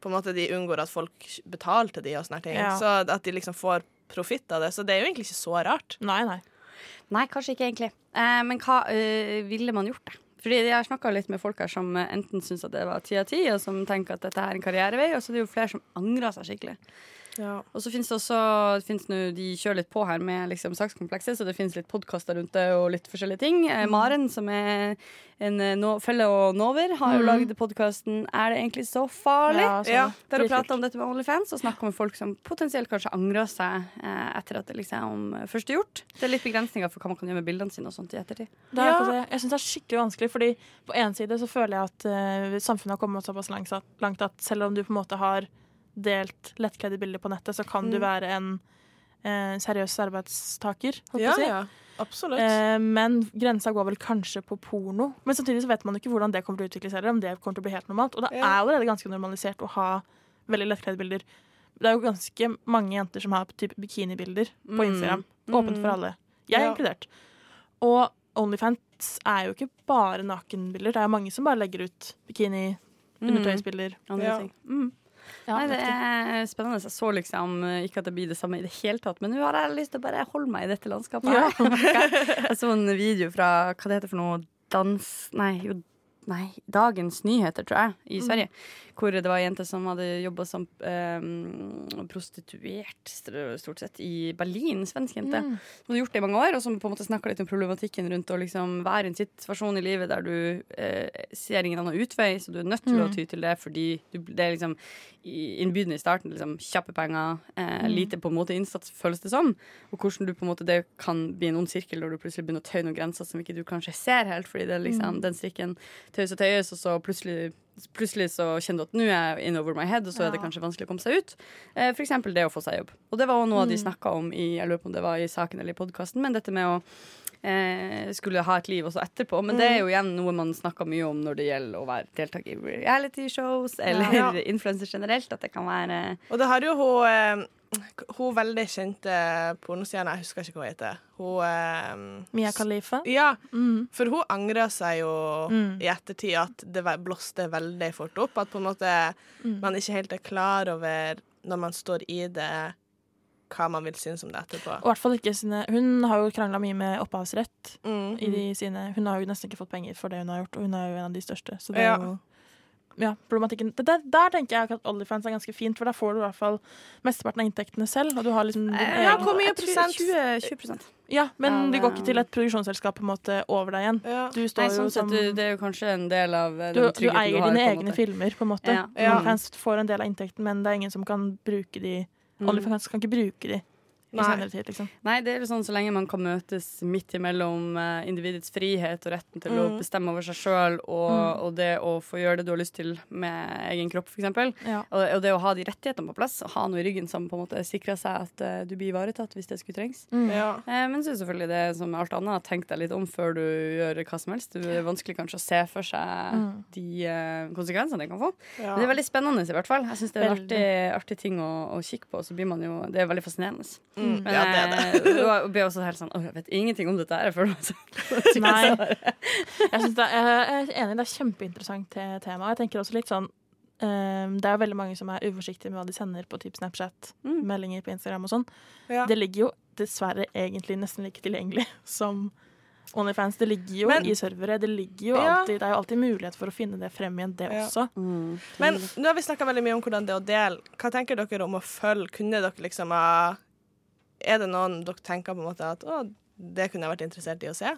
På en måte de unngår at folk betaler til de og sånne ting. Ja. Så at de liksom får profitt av det. Så det er jo egentlig ikke så rart. Nei, nei. Nei, kanskje ikke egentlig. Eh, men hva øh, ville man gjort, da? Fordi Jeg har snakka litt med folk her som eh, enten syns at det var ti av ti, og som tenker at dette er en karrierevei, og så er det jo flere som angrer seg skikkelig. Og så finnes det også finnes nu, De kjører litt på her med liksom sakskomplekset, så det finnes litt podkaster rundt det og litt forskjellige ting. Mm. Maren, som er en eh, no, felle og nover, har jo lagd podkasten 'Er det egentlig så farlig?' Ja, sånn. Ja, Der hun prater om dette med OnlyFans og snakker med folk som potensielt kanskje angrer seg eh, etter at det liksom eh, først er gjort. Det er litt begrensninger for hva man kan gjøre med bildene sine og sånt i ettertid. Det er, Ja. Jeg syns det er skikkelig vanskelig, fordi på en side så føler jeg at uh, samfunnet har kommet såpass langt at selv om du på en måte har delt lettkledde bilder på nettet, så kan du være en eh, seriøs arbeidstaker. Ja, si. ja. Absolutt. Eh, men grensa går vel kanskje på porno. Men samtidig så vet man ikke hvordan det kommer til å utvikle seg, eller om det kommer til å bli helt normalt. Og det er allerede ganske normalisert å ha veldig lettkledde bilder. Det er jo ganske mange jenter som har type bikinibilder på Mm. Instagram. Åpent for alle. Jeg er Ja. inkludert. Og Onlyfans er jo ikke bare nakenbilder. Det er jo mange som bare legger ut bikini, undertøysbilder. Andre Ja. Mm. Ja, Nei, det er spennende. Jeg så liksom eh, ikke at det blir det samme i det hele tatt, men nå har jeg lyst til å bare holde meg i dette landskapet. Ja. (laughs) jeg så en video fra hva det heter for noe dans... Nei, jo Nei, Dagens Nyheter, tror jeg, i Sverige. Hvor det var ei jente som hadde jobba som eh, prostituert, stort sett, i Berlin. Svensk jente. Som hadde gjort det i mange år, og som på en måte snakka litt om problematikken rundt å liksom være i en situasjon i livet der du eh, ser ingen annen utvei, så du er nødt til å ty til det fordi du, det er liksom innbydende i starten. Liksom, kjappe penger, eh, lite på en måte innsats, føles det som. Og hvordan du på en måte det kan bli en ond sirkel når du plutselig begynner å tøye noen grenser som ikke du kanskje ser helt, fordi det er liksom, den strikken tøyes og tøyes, og så plutselig Plutselig så kjenner du at nå er jeg in over my head, og så er det kanskje vanskelig å komme seg ut. Eh, eksempel det å få seg jobb. Og det var også noe mm. de snakka om i jeg lurer på om det var i saken eller i podkasten, men dette med å eh, skulle ha et liv også etterpå. Men det er jo igjen noe man snakker mye om når det gjelder å være deltaker i reality shows eller Ja. influenser generelt. At det kan være Og det har jo hun eh, Hun veldig kjente pornostjerna, jeg husker ikke hva hun heter. Hun um, Mia Khalifa. Ja, Mm. for hun angra seg jo Mm. i ettertid at det blåste veldig fort opp. At på en måte Mm. man ikke helt er klar over, når man står i det, hva man vil synes om det etterpå. Og hvert fall ikke sine Hun har jo krangla mye med opphavsrett. Mm. i de sine Hun har jo nesten ikke fått penger for det hun har gjort, og hun er jo en av de største. Så det er jo ja, problematikken. Det, der, der tenker jeg at Onlyfans er ganske fint, for da får du i hvert fall mesteparten av inntektene selv. Og du har liksom din Ja, hvor mye prosent? 20, 20 ja, men Ja, det går ikke til et produksjonsselskap på en måte over deg igjen. Ja. Du Nei, sånn jo som du, det er jo kanskje en del av eh, du, den du tryggheten eier har, dine eier dine egne måte. filmer, på en måte. Ja. Ja. Onlyfans får en del av inntekten, men det er ingen som kan bruke de Mm. Onlyfans kan ikke bruke de Nei. tid. liksom. Nei, det er jo sånn så lenge man kan møtes midt imellom uh, individets frihet og retten til å Mm. bestemme over seg sjøl, og, Mm. og det å få gjøre det du har lyst til med egen kropp, f.eks. Ja. Og, og det å ha de rettighetene på plass, ha noe i ryggen som på en måte sikrer seg at uh, du blir ivaretatt hvis det skulle trengs. Mm. Ja. Uh, men så er selvfølgelig det som alt annet, tenk deg litt om før du gjør hva som helst. Det er vanskelig kanskje å se for seg Mm. de konsekvensene det kan få. Ja. Men det er veldig spennende i hvert fall. Jeg syns det er en artig, artig ting å, å kikke på. Så blir man jo, det er veldig fascinerende. Mm. Men ja, det er det. eh, og blir også helt sånn Å, jeg vet ingenting om dette her. Jeg føler meg så Nei. Jeg, det er, jeg er enig, det er kjempeinteressant te- tema. Jeg tenker også litt sånn um, Det er jo veldig mange som er uforsiktige med hva de sender på typ Snapchat, Mm. meldinger på Instagram og sånn. Ja. Det ligger jo dessverre egentlig nesten like tilgjengelig (laughs) som OnlyFans. Det ligger jo Men- i servere. Det ligger jo Ja. alltid Det er jo alltid mulighet for å finne det frem igjen, det Ja. også. mm. Men nå har vi snakka veldig mye om hvordan det er å dele. Hva tenker dere om å følge? Kunne dere liksom ha Er det noen dere tenker på en måte at å, det kunne jeg vært interessert i å se?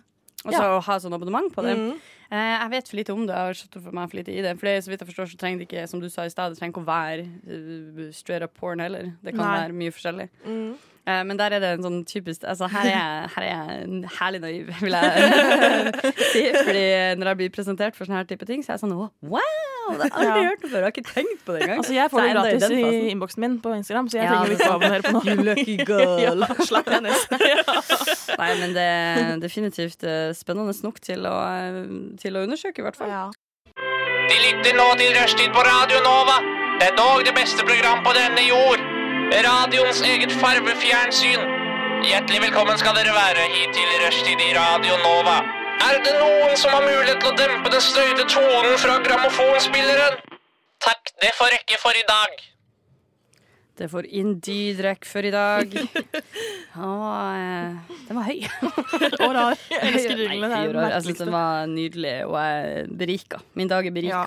Og så å ha sånn abonnement på det. Mm. Eh, jeg vet for lite om det. Jeg har skjøtt for meg for lite i det. For så vidt jeg forstår, så trenger det ikke, som du sa i stad, det trenger ikke å være uh, straight up porn heller. Det kan Nei. være mye forskjellig. Mm. Eh, men der er det en sånn typisk Altså, her er jeg, her er jeg herlig naiv, vil jeg (laughs) si. Fordi når jeg blir presentert for sånne her type ting, så er jeg sånn «Å, wow! Det har jeg aldri hørt det før. Jeg har ikke tenkt på det engang. Altså, jeg får det gratis i innboksen min på Instagram, så jeg Ja, trenger ikke å abonnere på noe. You lucky (laughs) girl. (laughs) Slapp penis. (laughs) Nei, men det er definitivt eh, spennende nok til å, eh, til å undersøke, i hvert fall. Ja. De lytter nå til Rushtid på Radio Nova. Det er dog det beste program på denne jord. Radioens eget farvefjernsyn. Hjertelig velkommen skal dere være hit til Rushtid i Radio Nova. Er det noen som har mulighet til å dempe den støyte tonen fra grammofonspilleren? Takk, det får rekke for i dag. Det får Indeed rekke for i dag. (laughs) Han var, eh, den var høy. (laughs) (laughs) Og rar. Jeg elsker reglene. Det er jeg syns den var nydelig, og jeg er berika. Min dag er berika.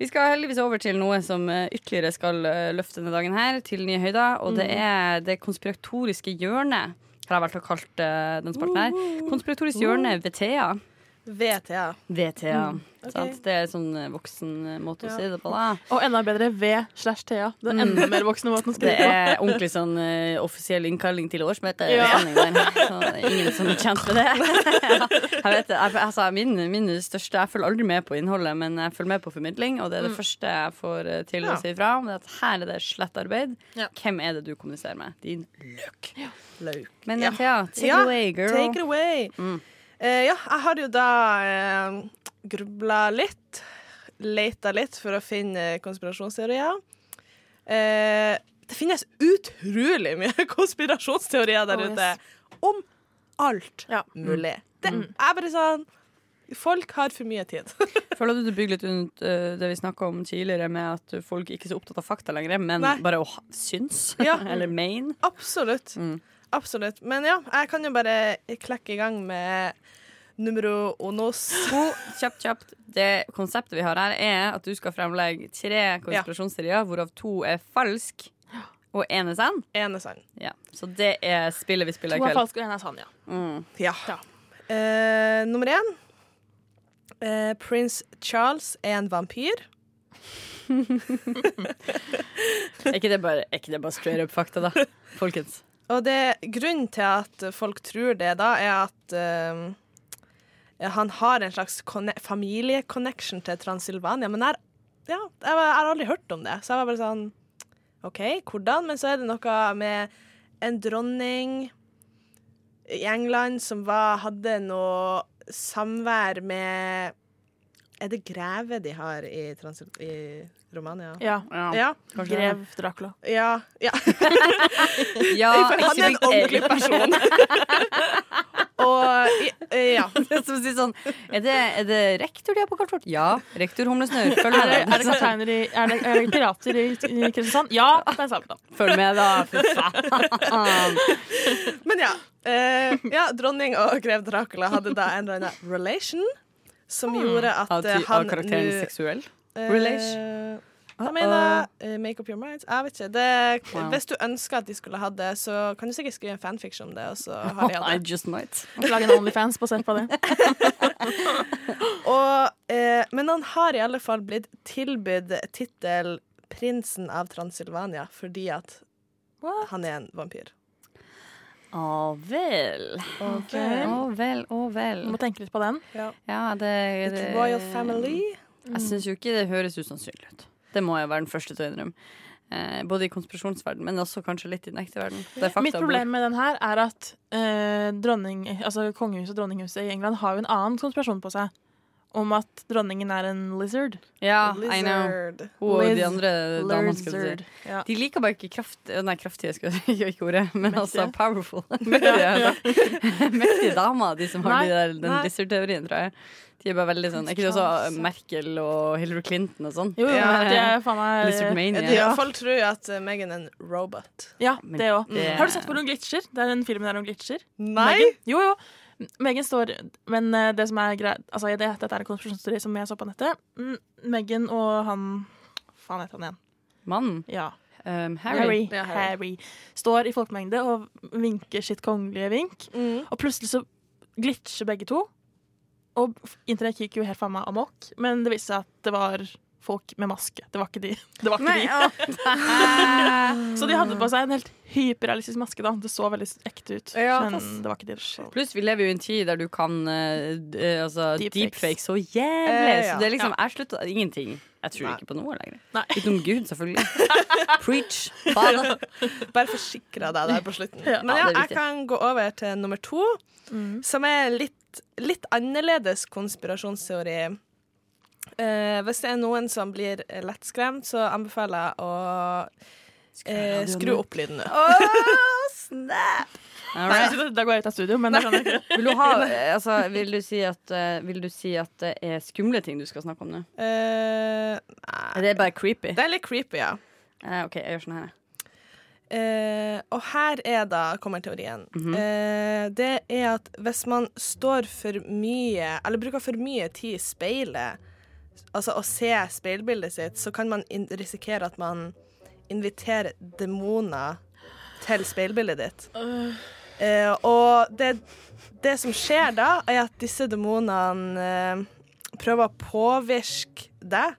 Vi skal heldigvis over til noe som eh, ytterligere skal eh, løfte denne dagen her, til nye høyder. Og det Mm. er det konspiratoriske hjørnet, har jeg valgt å kalle eh, den spalten her. Konspiratorisk hjørne, VTA. VTA. VTA. Mm, okay. Det er sånn eh, voksen eh, måte å Ja. si det på, da. Og enda bedre V slash Thea. Den enda mer voksne måten å Det skrive på. er ordentlig sånn uh, offisiell innkalling til årsmøte. Ja. Så det er ingen som er kjent med det. (laughs) (laughs) jeg vet. Jeg, altså, min, min største Jeg følger aldri med på innholdet, men jeg følger med på formidling. Og det er det første jeg får til Ja. å si fra om. Det er at her er det slett arbeid. Ja. Hvem er det du kommuniserer med? Din løk. Løk. Men Ja. Thea, take Ja, it away, girl. Take it away. Mm. Eh, ja, jeg har jo da eh, grubla litt. Leita litt for å finne konspirasjonsteorier. Eh, det finnes utrolig mye (laughs) konspirasjonsteorier der Oh, ute. yes. Om alt Ja. mulig. Det Mm. er bare sånn Folk har for mye tid. (laughs) Føler du du bygger litt rundt uh, det vi snakka om tidligere, med at folk ikke er så opptatt av fakta lenger, men Nei. bare å syns? Ja. (laughs) Eller main? Absolutt. Mm. Absolutt. Men ja, jeg kan jo bare klekke i gang med numero unos. To, kjapt, kjapt. Det konseptet vi har her, er at du skal fremlegge tre konspirasjonsserier, hvorav to er falsk, og én er sann. En er sann. Ja. Så det er spillet vi spiller i kveld. To er falsk falske, og en er sann, ja. Mm. Ja. Ja. Uh, nummer én. Uh, Prins Charles er en vampyr. (laughs) Er ikke det bare, er ikke det bare straight up fakta, da? Folkens. Og det, grunnen til at folk tror det, da, er at uh, han har en slags familieconnection til Transilvania. Men jeg, ja, jeg, jeg har aldri hørt om det, så jeg var bare sånn OK, hvordan? Men så er det noe med en dronning i England som var, hadde noe samvær med Er det greve de har i, Transil i Romania? Ja. Ja. Ja. Kanskje. Grev Dracula. ja, ja. (laughs) Ja, For han er en ordentlig person. (laughs) Og ja. (laughs) Som sier sånn, er det, er det rektor de har på kartvort? Ja. Rektor Humlesnurr. Følg Er det, er det kapteiner i Er det, er det pirater i, i Kristiansand? Ja, det er sant. da. Følg med, da. Fy faen. Men ja. eh, ja. Dronning og grev Dracula hadde da en eller annen relation som gjorde at Av, eh, han av karakteren seksuell? eh, relation? Jeg mener uh, Make up your mind. Jeg vet ikke. Det, Wow. Hvis du ønsker at de skulle hatt det, så kan du sikkert skrive en fanfiction om det, og så (laughs) har de I hatt det. just might. (laughs) (laughs) Lage en Onlyfans basert på det. Og, uh, men han har i alle fall blitt tilbudt tittel 'Prinsen av Transilvania' fordi at han er en vampyr. Å vel. Å vel, å vel. Du må tenke litt på den. Ja. Ja, det, det The Royal Family. Jeg syns jo ikke det høres usannsynlig ut. Det må jeg være den første til å innrømme. Eh, både i konspirasjonsverden, men også kanskje litt i den ekte verden. Det er Mitt problem med den her er at eh, dronning, altså kongehuset og dronninghuset i England har jo en annen konspirasjon på seg. Om at dronningen er en lizard. Ja, I know. Hun og de andre damene, skal du si. Ja. De liker bare ikke kraft... Nei, kraftige, skal jeg si, ikke ordet, men Mektige. altså powerful. (laughs) Mektige, Ja. Mektige damer, de som har Nei, de der, den lizard-teorien, tror jeg. De er bare veldig sånn Er ikke det også Merkel og Hillary Clinton og sånn? Jo, jo, Ja. det er faen meg Lizardmania. Ja. Folk tror jo at Megan Meghan er en robot. Ja, det òg. Mm. Har du sett på noen glitcher? Det er en film der om glitcher. Nei! Meghan? Jo, jo. Megan står Men eh, det som er greit Altså, det, dette er en konspirasjonsteori som jeg så på nettet. Mm, Megan og han Faen heter han igjen? Mannen. Ja. Um, Harry. Harry. Ja, Harry. Harry. Står i folkemengde og vinker sitt kongelige vink. Mm. Og plutselig så glitcher begge to. Og internett gikk jo helt faen meg amok, men det viste seg at det var folk med maske. Det var ikke de. (laughs) Det var ikke Nei, de. (laughs) Så de hadde på seg en helt hyperrealistisk maske. da Det så veldig ekte ut. Ja, men pass. det var ikke de. Så. Pluss vi lever jo i en tid der du kan uh, altså, deepfake deepfake så jævlig. Uh, ja. Så det er liksom Jeg slutta ingenting. Jeg tror Nei. ikke på noe lenger. Nei. Utenom Gud, selvfølgelig. (laughs) Preach. Fader. Bare forsikra deg der på slutten. Ja. Men Ja, jeg kan gå over til nummer to, Mm. som er litt, litt annerledes konspirasjonsteori. Eh, hvis det er noen som blir eh, lettskremt, så anbefaler jeg å eh, skru opp lyden nå. Oh, snap! right. Da går jeg ut av studio, men det skjønner jeg ikke. Vil du, ha, eh, altså, vil, du si at, eh, vil du si at det er skumle ting du skal snakke om nå? Eh, nei. Det er bare creepy. Det er litt creepy, ja. Eh, OK, jeg gjør sånn her. Uh, og her er da kommer teorien. Mm -hmm. uh, det er at hvis man står for mye, eller bruker for mye tid i speilet, altså å se speilbildet sitt, så kan man risikere at man inviterer demoner til speilbildet ditt. Eh, og det, det som skjer da, er at disse demonene eh, prøver å påvirke deg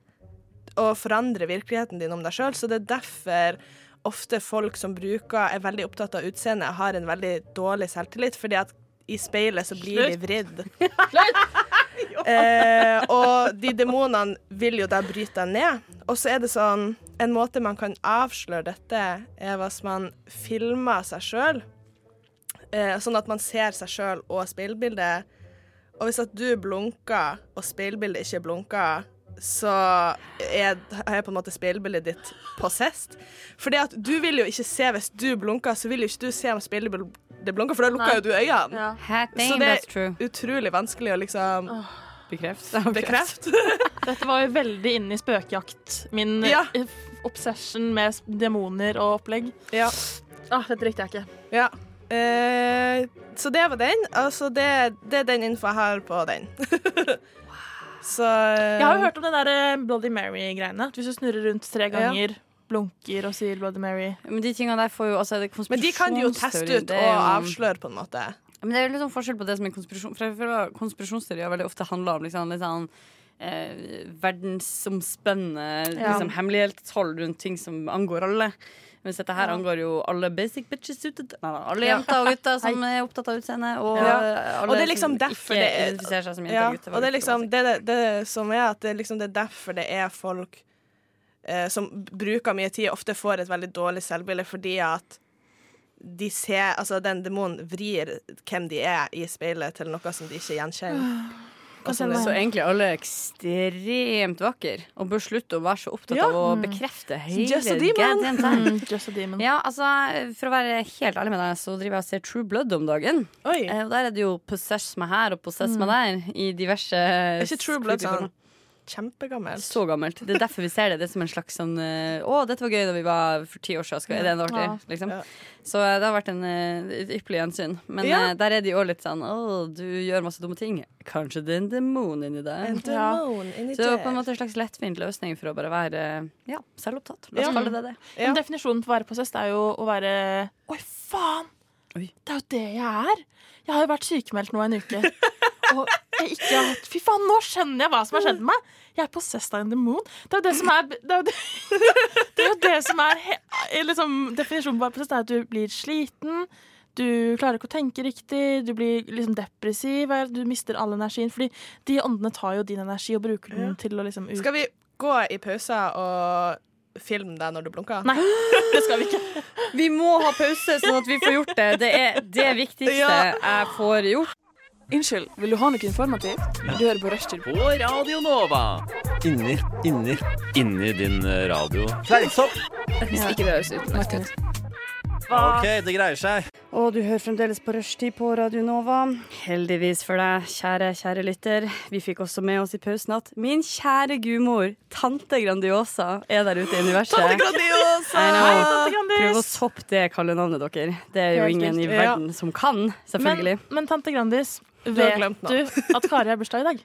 og forandre virkeligheten din om deg sjøl. Så det er derfor ofte folk som bruker er veldig opptatt av utseendet, har en veldig dårlig selvtillit, fordi at i speilet så blir de vridd. (laughs) eh, og de demonene vil jo da bryte deg ned. Og så er det sånn En måte man kan avsløre dette, er hvis man filmer seg sjøl. Eh, sånn at man ser seg sjøl og speilbildet. Og hvis at du blunker, og speilbildet ikke blunker, så er, er på en måte speilbildet ditt possessed. At du vil jo ikke se Hvis du blunker, så vil jo ikke du se om speilbildet blunker, for da lukker jo du øynene. Ja. Så det er utrolig vanskelig å liksom Bekreft. (laughs) bekrefte. (laughs) Dette var jo veldig inne i spøkejakt. Min Ja. eh, obsession med demoner og opplegg. Ja. Ah, dette likte jeg ikke. ja. Eh, så det var den. Altså, det, det er den info jeg har på den. (laughs) så eh, Jeg har jo hørt om den der eh, Bloody Mary-greiene. Hvis du snurrer rundt tre ganger, blunker og sier Bloody Mary Men de tingene der får jo altså, det Men de kan de jo teste ut og avsløre, på en måte. Men det er jo litt sånn forskjell på det som er konspirasjon For konspirasjonsteorier veldig ofte handler om liksom, litt sånn eh, verdensomspennende Ja. liksom, hemmelighetshold rundt ting som angår alle. Mens dette her angår jo alle basic bitches ute Nei, alle jenter og gutter som er opptatt av utseende. Og Ja. alle Og det er liksom som derfor ikke det er- identifiserer seg som jenter Ja, og gutter. og det er liksom det, det, det som er at det liksom det er derfor det er folk eh, som bruker mye tid, ofte får et veldig dårlig selvbilde fordi at de ser Altså, den demonen vrir hvem de er i speilet, til noe som de ikke gjenkjenner. Og Så egentlig alle er ekstremt vakre og bør slutte å være så opptatt Ja. av å bekrefte hele Just a demon. (laughs) Mm, Just a demon. Ja, altså, For å være helt ærlig med deg, så driver jeg og ser True Blood om dagen. Oi. Eh, og Der er det jo possess meg her og possess meg der, i diverse Er ikke True Blood sånn. Kjempegammelt? Så gammelt. Det er derfor vi ser det. Det er som en slags sånn eh, Å, dette var gøy da vi var for ti år siden. Skal, er det enda artig? Ja. Liksom. Ja. Så eh, det har vært en, eh, et ypperlig gjensyn. Men Ja. der er de jo litt sånn Å, du gjør masse dumme ting. Kanskje det er en demon inni En deg? demon inni Så på en måte en slags lettvint løsning for å bare være ja, selvopptatt. La oss Ja. kalle det det. Ja. Men definisjonen på å være possessed er jo å være Oi, faen! Oi. Det er jo det jeg er. Jeg har jo vært sykemeldt nå en uke. (laughs) Og jeg ikke har hatt Fy faen, nå skjønner jeg hva som har skjedd med meg! Jeg er possessed av en demon. Det er jo det som er Det er jo det, (laughs) det, er jo det som er he, liksom, Definisjonen på possessed er at du blir sliten. Du klarer ikke å tenke riktig, du blir liksom depressiv, du mister all energien. Fordi de åndene tar jo din energi og bruker den Ja. til å liksom ut... Skal vi gå i pause og filme deg når du blunker? Nei, (gasps) det skal vi ikke. Vi må ha pause, sånn at vi får gjort det. Det er det (laughs) viktigste jeg får gjort. Unnskyld, vil du ha noe informativt? Du hører på Rushtid. På Radio Nova. Inni, inni. Inni din eh, radio. Fleinsopp! Hvis ikke det høres utenlandsk ut. OK, det greier seg. Og du hører fremdeles på Rushtid på Radio Nova. Heldigvis for deg, kjære, kjære lytter. Vi fikk også med oss i pausen at min kjære gudmor, tante Grandiosa, er der ute i universet. Tante Grandiosa! Hei, tante Grandis! Prøv å toppe det kallenavnet dere. Det er jo Helt ingen i verden verden som kan, selvfølgelig. Men, men tante Grandis, har vet du at Kari har bursdag i dag?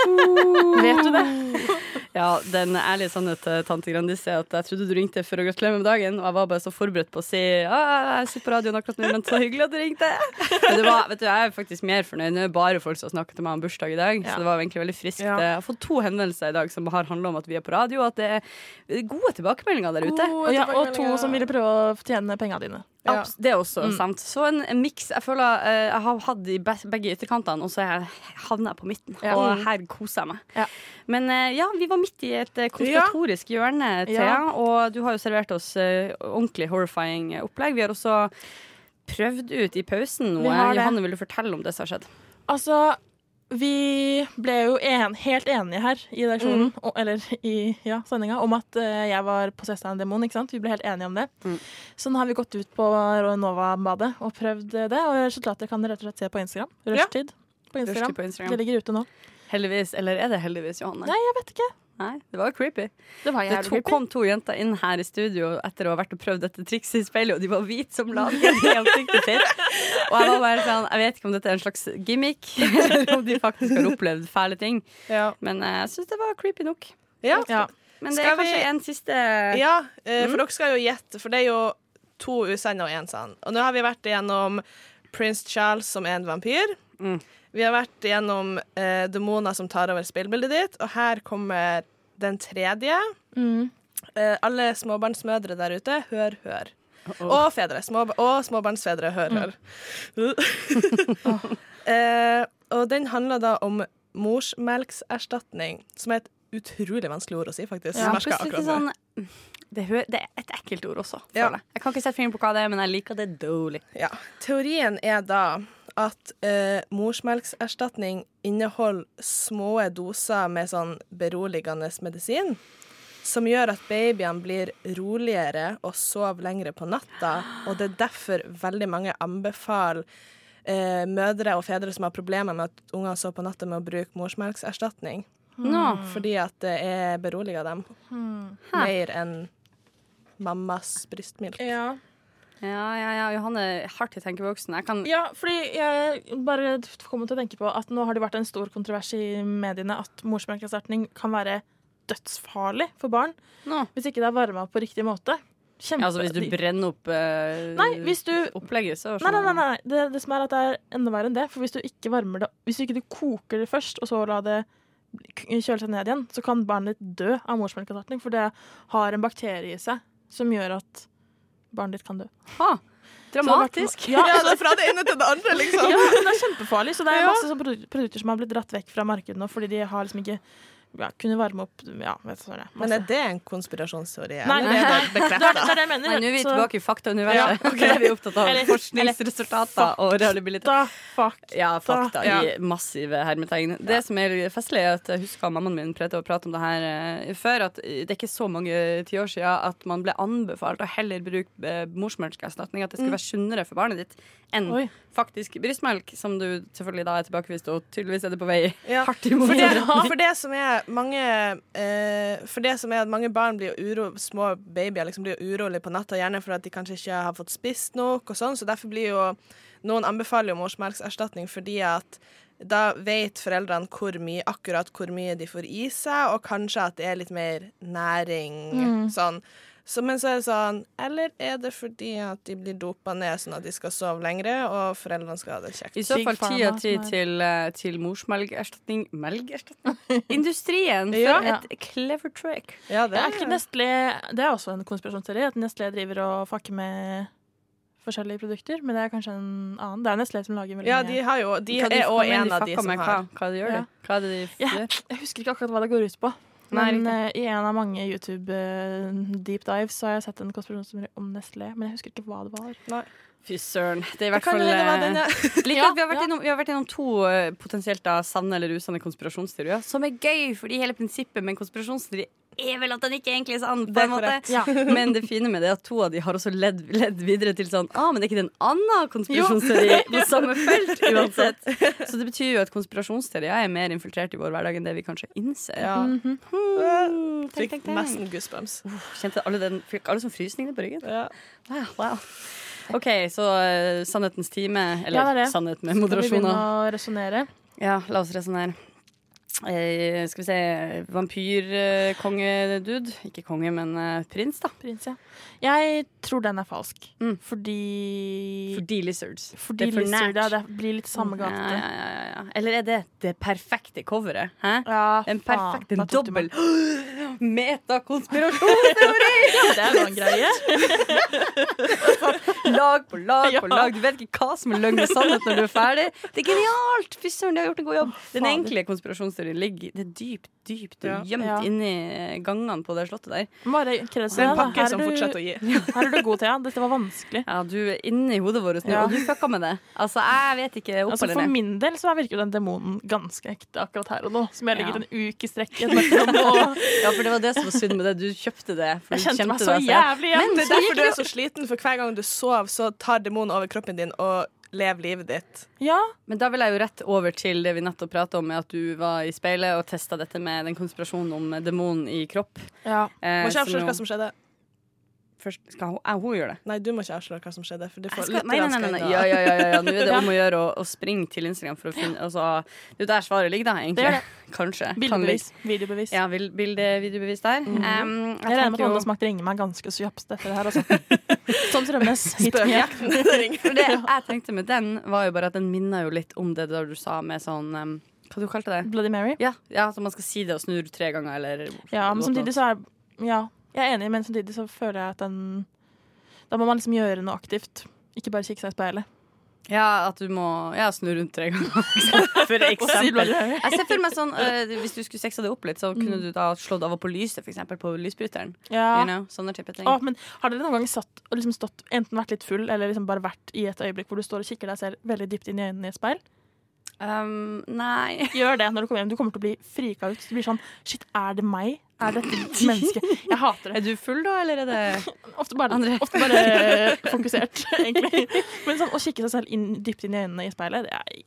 (laughs) Vet du det? (laughs) Ja, den ærlige sannheten, tante Grandis er at jeg trodde du ringte for å gratulere med dagen, og jeg var bare så forberedt på å si Ja, jeg sitter på radioen akkurat nå, men så hyggelig at du ringte. Men det var, vet du, jeg er faktisk mer fornøyd. Nå er bare folk som har snakket til meg om bursdag i dag, Ja. så det var egentlig veldig friskt. Ja. Jeg har fått to henvendelser i dag som har handla om at vi er på radio, og at det er gode tilbakemeldinger der ute. Og, ja, og to som ville prøve å tjene pengene dine. Ja. Det er også Mm. sant. Så en, en miks. Jeg føler uh, jeg har hatt i begge ytterkantene, og så havner jeg på midten. Ja. Og her koser jeg meg. Ja. Men uh, ja, vi var midt i et eh, konspiratorisk hjørne, Thea. Og du har jo servert oss uh, ordentlig horrifying opplegg. Vi har også prøvd ut i pausen noe. Johanne, vil du fortelle om det som har skjedd? Altså, vi ble jo en, helt enige her i redaksjonen, mm. eller i ja, sendinga, om at eh, jeg var possessed av en demon. ikke sant? Vi ble helt enige om det. Mm. Så nå har vi gått ut på Nova-badet og prøvd det, og resultatet kan dere rett og slett se på Instagram. Ja. På Instagram. Rushtid på Instagram. Det ligger ute nå. Heldigvis. Eller er det heldigvis, Johanne? Nei, jeg vet ikke. Nei, det var creepy. Det var Det to, creepy. kom to jenter inn her i studio etter å ha vært og prøvd dette trikset i speilet, og de var hvite som lagen i ansiktet sitt. Og jeg var bare sånn, jeg vet ikke om dette er en slags gimmick, (laughs) eller om de faktisk har opplevd fæle ting. Ja. Men eh, jeg syns det var creepy nok. Ja. Ja. Men det Skal er kanskje vi- en siste Ja, for for dere skal jo gjette, for det er jo to usanne og én sann. Og nå har vi vært igjennom Prince Charles som er en vampyr. Mm. Vi har vært gjennom eh, demoner som tar over spillbildet ditt, og her kommer den tredje. Mm. Eh, alle småbarnsmødre der ute, hør, hør. Og fedre. Små, og småbarnsfedre, hør, hør. (laughs) eh, og den handler da om morsmelkserstatning, som er et utrolig vanskelig ord å si, faktisk. Ja, Merker plutselig sånn det, er et ekkelt ord også. Ja. Jeg. jeg kan ikke sette fingeren på hva det er, men jeg liker det dårlig. Ja. Teorien er da at eh, morsmelkserstatning inneholder små doser med sånn beroligende medisin, som gjør at babyene blir roligere og sover lengre på natta. Og det er derfor veldig mange anbefaler eh, mødre og fedre som har problemer med at ungene sover på natta, med å bruke morsmelkserstatning. No. Fordi at det er beroliger dem mer enn mammas brystmilk. Ja. Ja, ja, ja, Johanne er hardt i tenkeboksen. Jeg kan ja, fordi jeg bare kommer til å tenke på at nå har det vært en stor kontrovers i mediene at morsmelkerstatning kan være dødsfarlig for barn Nå. hvis ikke det er varma på riktig måte. Kjempe... Ja, altså Hvis du brenner opp eh, Nei, hvis du opplegget, så Nei, nei, nei, nei. Det, det som er at det er enda verre enn det. For hvis du ikke varmer det Hvis du ikke du koker det først, og så la det kjøle seg ned igjen, så kan barnet ditt dø av morsmelkerstatning. For det har en bakterie i seg som gjør at barnet ditt kan dø. Ha, dramatisk. Ja, Ja, det er fra det ene til det andre, liksom. ja, men det er kjempefarlig. Så det er Ja. masse produkter som har blitt dratt vekk fra markedet nå fordi de har liksom ikke ja, kunne varme opp Ja, vet du. Men er det en konspirasjonsteori? Nei, nei, nei. det er det det jeg mener. Nå er vi tilbake i faktauniverset. Ja, (laughs) okay. vi er vi opptatt av Eller- forskningsresultater og realibilitet. Da, fuck. Ja, fakta Ja. i massive hermetegn. Det som er festlig, er at jeg husker mammaen min prøvde å prate om det her eh, før, at det er ikke så mange tiår siden at man ble anbefalt å heller bruke eh, morsmelkerstatning, at det skulle være sunnere for barnet ditt enn Oi. faktisk brystmelk, som du selvfølgelig da er tilbakevist, og tydeligvis er det på vei Ja. hardt imot. For det, (laughs) for det som er mange eh, For det som er at mange barn blir uro, små babyer liksom blir urolige på natta, gjerne for at de kanskje ikke har fått spist nok, og sånn, så derfor blir jo noen anbefaler jo morsmelkerstatning fordi at da vet foreldrene hvor mye, akkurat hvor mye de får i seg, og kanskje at det er litt mer næring. Sånn. Så, men så er det sånn Eller er det fordi at de blir dopa ned sånn at de skal sove lengre, og foreldrene skal ha det kjekt? I så fall ti av ti til, eh, til morsmelkerstatning Melkerstatning? (laughs) Industrien, for Ja. et clever trick. Ja, det er, er ikke Nestlé Det er også en konspirasjonsteori at Nestlé driver og fucker med forskjellige produkter, men det er kanskje en annen. Det er Nestlé som lager veldig Ja, de har jo De er òg en av de som har Hva, hva de gjør Ja. de? Hva er det de Ja, gjør? jeg husker ikke akkurat hva det går ut på. Nei, Men eh, i en av mange YouTube-deep dives så har jeg sett en konspirasjonsteori om Nestlé, men jeg husker ikke hva det var. Fy søren. Det er i hvert fall den, eh, ja. litt (laughs) Ja, vi, har vært ja. innom, vi har vært innom to eh, potensielt da, sanne eller usanne konspirasjonsteorier, som er gøy, fordi hele prinsippet med en konspirasjonsteori er vel at den ikke egentlig er sann. på en måte. Ja. (laughs) Men det fine med det er at to av de har også ledd, ledd videre til sånn ah, men det er ikke det en annen konspirasjonsteori på samme felt (laughs) uansett. Så det betyr jo at konspirasjonsteorier er mer infiltrert i vår hverdag enn det vi kanskje innser. Ja. Mm Hmm, tenk, Fikk tenk, tenk. nesten goosebumps. Kjente alle, den, fikk alle som frysninger på ryggen? Ja. Wow, wow. OK, så uh, sannhetens time. Eller Ja, det det. sannhet med Skal vi begynne å resonnere? Ja, la oss resonnere. Eh, skal vi se Vampyrkongedude. Ikke konge, men eh, prins, da. Prins, ja. Jeg tror den er falsk. Mm. Fordi Fordi lizards. Fordi det Lizard, ja, det blir litt samme gate. ja, ja, ja, ja. Eller er det det perfekte coveret? Hæ? En perfekt, en dobbel (gasps) metakonspirasjonsteori! (laughs) Det er en greie. (laughs) lag på lag på lag. Du vet ikke hva som er løgn og sannhet når du er ferdig. Det er genialt! Fy søren, de har gjort en god jobb. Den enkle konspirasjonsteorien ligger det er dypt, dypt Ja. gjemt Ja. inni gangene på det slottet der. Bare kreds Det er en pakke Her som er du- fortsetter å gi. (laughs) Her er du god, Thea. Dette var vanskelig. Ja, du er inni hodet vårt nå, Ja. og du fucka med det. Altså, jeg vet ikke opp Altså, eller for min del så virker jo den demonen ganske ekte akkurat her og nå. Som jeg ligger Ja. en uke i strekk i (laughs) Ja, for det var det som var synd med det. Du kjøpte det. For Jeg du kjente meg så det, jævlig igjen. Det er derfor du er så sliten, for hver gang du sover, så tar demonen over kroppen din og lever livet ditt. Ja, Men da vil jeg jo rett over til det vi nettopp prata om, med at du var i speilet og testa dette med den konspirasjonen om demonen i kropp. ja. Eh, Må ikke avsløre hva som skjedde. Først skal hun, hun gjøre det. Nei, du må ikke avsløre hva som skjedde. For det får skal, nei, nei, nei, nei, nei. Ja, ja, ja, ja, ja. Nå er det (laughs) om å gjøre å, å springe til Instagram for å finne altså, Det er jo der svaret ligger, da, egentlig. Det det. (laughs) Kanskje. Kan Bildebevis. Videobevis. Ja, vil- bilde, videobevis der. Um, jeg Jeg regner med at Anne Smakt ringer meg ganske så kjapt etter det her, altså. (laughs) Tom Strømnes, hit me up. For det jeg tenkte med den, var jo bare at den minner jo litt om det der du sa med sånn um, Hva du kalte det? Bloody Mary. Ja, ja, så man skal si det og snurre tre ganger, eller Ja, men samtidig så er Ja, jeg er enig, men samtidig så føler jeg at den Da må man liksom gjøre noe aktivt. Ikke bare kikke seg i speilet. Ja, at du må ja, snu rundt tre ganger. For (laughs) eksempel. Jeg ser for meg sånn øh, Hvis du skulle sexa det opp litt, så kunne Mm. du da slått av og på lyset, eksempel, på lysbryteren. Ja. You know, sånne type ting. Å, men har dere noen gang satt og liksom stått, enten vært litt full eller liksom bare vært i et øyeblikk hvor du står og kikker deg selv veldig dypt inn i øynene i et speil? Um, nei. Gjør det når du kommer hjem. Du kommer til å bli frika ut. Du blir sånn Shit, er det meg? Er dette mennesket? Jeg hater det. Er du full, da, eller er det Ofte bare, ofte bare (laughs) fokusert, egentlig. (laughs) Men sånn å kikke seg selv inn, dypt inn i øynene i speilet, det er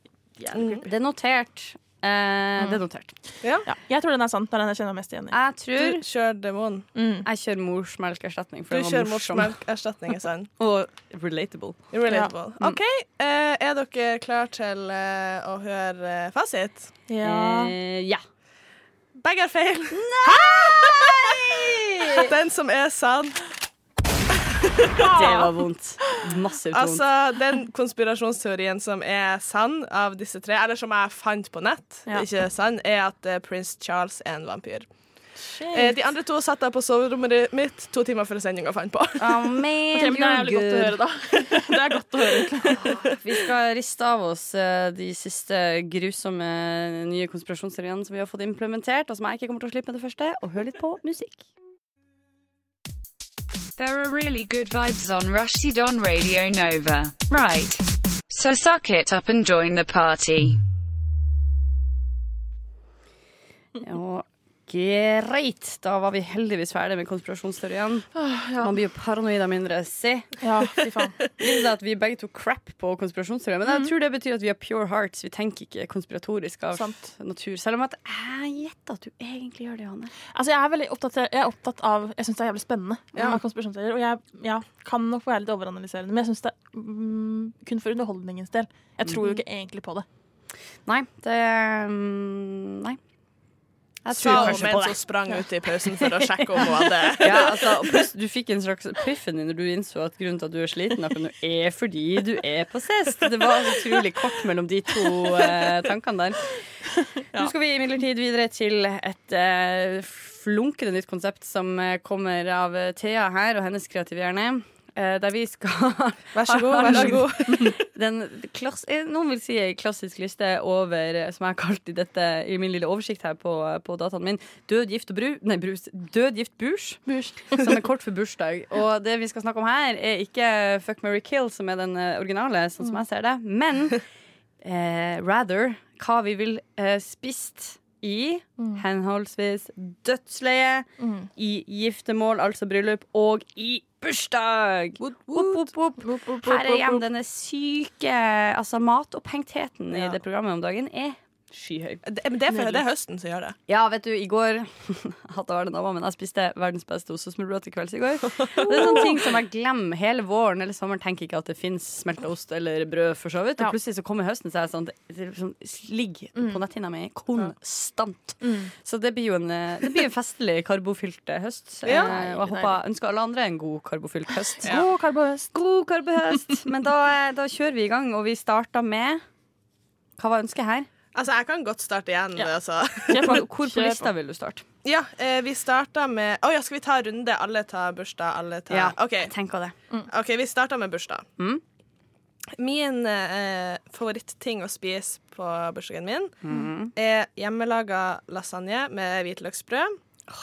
jævlig creepy. Det er notert. Eh, Det er notert. Ja, jeg tror den er sant. Det er den jeg kjenner mest igjen i. Jeg tror Du kjører demon. Mm. jeg kjører morsmelkerstatning. Du var kjører morsom morsmelkerstatning, er sant? (laughs) og relatable. Relatable. Ja. OK, eh, er dere klare til eh, å høre eh, fasit? Ja. Eh, ja. Begge er feil. Nei! (laughs) Den som er sann. Det var vondt. Massivt vondt. Altså, den konspirasjonsteorien som er sann av disse tre, eller som jeg fant på nett, Ja. ikke sann, er at eh, prins Charles er en vampyr. Eh, de andre to satt der på soverommet mitt to timer før sendinga fant på. Oh, man, (laughs) okay, men det er jævlig godt å høre, da. (laughs) Det er godt å høre. (laughs) Vi skal riste av oss eh, de siste grusomme nye konspirasjonsteoriene som vi har fått implementert, og som jeg ikke kommer til å slippe med det første, og høre litt på musikk. There are really good vibes on Rushdie Don Radio Nova. Right. So suck it up and join the party. Ja, greit. Da var vi heldigvis ferdig med konspirasjonsteorien. Man blir jo paranoid av mindre. Se. Ja, fy faen. (laughs) At vi begge tok crap på konspirasjonsteorien. Men jeg tror det betyr at vi har pure hearts. Vi tenker ikke konspiratorisk av Sant. natur. Selv om at jeg gjetter at du egentlig gjør det, Johanne. Altså, jeg er veldig opptatt, jeg er opptatt av Jeg syns det er jævlig spennende med konspirasjonsteorier. Og jeg ja, kan nok være litt overanalyserende, men jeg syns det er mm, kun for underholdningens del. Jeg tror jo ikke egentlig på det. Nei, det mm, Nei. Jeg Sa hun mens hun sprang ut i pausen for å sjekke om hun hadde (laughs) Ja, altså, du fikk en slags epiphany når du innså at grunnen til at du er sliten, er fordi du er på sest. Det var utrolig kort mellom de to eh, tankene der. Nå skal vi imidlertid videre til et eh, flunkende nytt konsept som eh, kommer av eh, Thea her og hennes kreative hjerne. Eh, der vi skal (laughs) Vær så god, vær så god. (laughs) Den klass, eh, noen vil si ei klassisk liste over, eh, som jeg har kalt i, dette, i min lille oversikt her på, på dataen min, Død, gift og bru... Nei, brus. Død, gift, burs. (laughs) som er kort for bursdag. Og det vi skal snakke om her, er ikke Fuck, marry, kill, som er den originale, sånn som jeg ser det, men eh, rather hva vi vil eh, spist i henholdsvis dødsleie, i giftermål, altså bryllup, og i bursdag. Woop, woop, woop. Her er igjen denne syke altså Matopphengheten i det programmet om dagen er skyhøy. Det, men det er for det er høsten som gjør det. Ja, vet du, i går vært den dama, men jeg spiste verdens beste ostesmørbrød til kvelds i går. Det er sånne ting som jeg glemmer hele våren eller sommeren. Tenker ikke at det fins smelta ost eller brød, for så vidt. Og plutselig så kommer høsten, så er det sånn det sånn, ligger på netthinna mi konstant. Så det blir jo en, eh, det blir en festlig karbofylt eh, høst. Ja. Eh, og jeg håper, ønsker alle andre en god karbofylt høst. God karbohøst. God karbohøst. Men da, da kjører vi i gang, og vi starter med Hva var ønsket her? Altså, jeg kan godt starte igjen. Altså. Hvor, (laughs) hvor på lista vil du starte? Ja, eh, vi starta med Å ja, skal vi ta runde? Alle tar bursdag, alle tar Ja, OK, tenker det. Ok, vi starta med bursdag. Mm. Min eh, favoritting å spise på bursdagen min Mm. er hjemmelaga lasagne med hvitløksbrød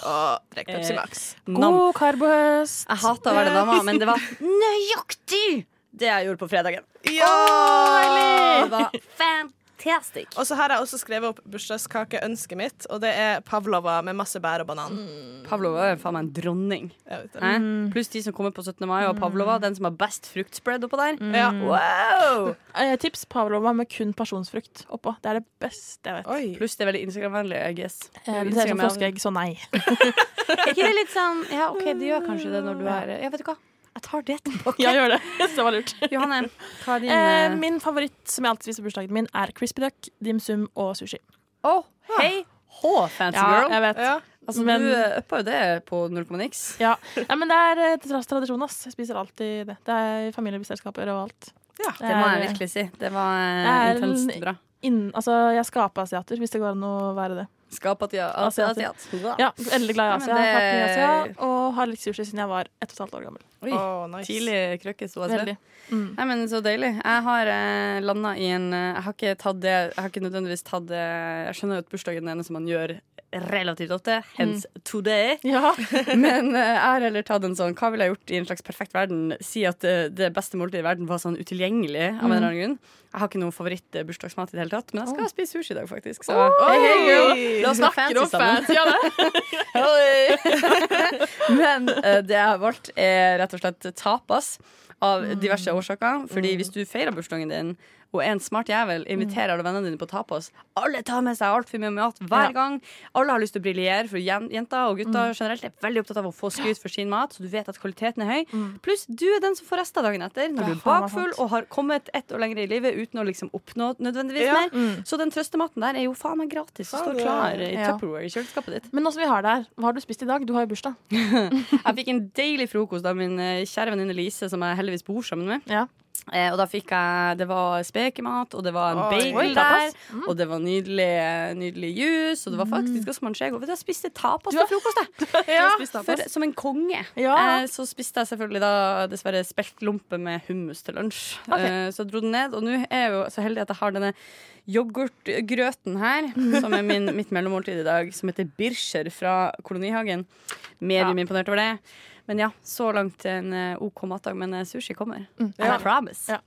og drikk Pepsi Eh, Max. Eh, God karbohøst. Jeg hater å være dama, men det var (laughs) nøyaktig det jeg gjorde på fredagen. Ja! Det var fantastic. Og så har jeg også skrevet opp bursdagskakeønsket mitt, og det er pavlova med masse bær og banan. Pavlova er faen meg en dronning. Hæ? Pluss de som kommer på 17. mai, og Pavlova, den som har best fruktspread oppå der. Ja. Wow! Tips Pavlova med kun pasjonsfrukt oppå. Det er det beste jeg vet. Oi. Pluss det er veldig Instagram-vennlig, I guess. Eh, det ser ut som froskeegg, så nei. (laughs) Er ikke det litt sånn Ja, OK, det gjør kanskje det når du er Ja, vet du hva? Jeg tar det tilbake. Ja, gjør det. (laughs) Det var lurt. Johanne, hva er din Eh, eh, min favoritt som jeg alltid spiser på bursdagen min, er crispy duck, dim sum og sushi. Å, hei! Hå, fancy Ja, girl. jeg vet. Ja. Altså, Men- du eh, uppa jo det på 0,niks. Ja. ja, men det er eh, til tross tradisjon, ass. Jeg spiser alltid det. Det er familieselskaper og alt. Ja, Det må jeg er- virkelig si. Det var eh, Det er intenst bra. Inn, altså, jeg skaper asiater, hvis det går an å være det. Skap at har Asiater. asiat. Ja, Veldig glad i Asia. Jeg har vært i Asia og har litt sushi siden jeg var ett og et halvt år gammel. Oi, oh, nice. tidlig krøkke sto jeg Veldig. Mm. Nei, men Så deilig. Jeg har eh, landa i en eh, Jeg har ikke tatt det Jeg har ikke nødvendigvis tatt det Jeg skjønner jo at bursdagen er noe som man gjør relativt ofte, hence today. (laughs) Ja. Men eh, jeg har heller tatt en sånn Hva ville jeg gjort i en slags perfekt verden? Si at eh, det beste måltidet i verden var sånn utilgjengelig av en eller annen grunn. Jeg har ikke noen favoritt-bursdagsmat i det hele tatt, men jeg skal spise sushi i dag, faktisk. Så hey, hey, girl. La oss fancy sammen. fancy ja det. (laughs) (laughs) Men eh, det jeg har valgt, er rett og slett tapas. Av diverse årsaker. Fordi hvis du feirer bursdagen din og en smart jævel, inviterer alle vennene dine på tapas Alle tar med seg altfor mye mat hver gang. Alle har lyst til å briljere, for jenter og gutter generelt er veldig opptatt av å få skryt for sin mat, så du vet at kvaliteten er høy. Pluss du er den som får rester dagen etter, når du er bakfull og har kommet ett år lenger i livet uten å liksom oppnå nødvendigvis mer. Så den trøstematen der er jo faen meg gratis. og står klar i Tupperware i kjøleskapet ditt. Men nå som vi har det her, hva har du spist i dag? Du har jo bursdag. (laughs) Jeg fikk en deilig frokost av min eh, kjære venninne Lise, som jeg heldigvis bor sammen med. Ja. Eh, og da fikk jeg Det var spekemat, og det var en bagel Oi, der. Mm. Og det var nydelig, nydelig juice, og det var faktisk også manchego. Vet du, jeg spiste tapas til frokost, jeg. (laughs) Ja. For, som en konge. Ja. Eh, så spiste jeg selvfølgelig da dessverre speltlompe med hummus til lunsj. Okay. Eh, så jeg dro den ned, og nå er jeg jo så heldig at jeg har denne yoghurtgrøten her, som er min, mitt mellommåltid i dag, som heter Bircher fra Kolonihagen. Medium imponert over det. Men ja, så langt en eh, OK matdag, men eh, sushi kommer. I Ja. promise. Ja.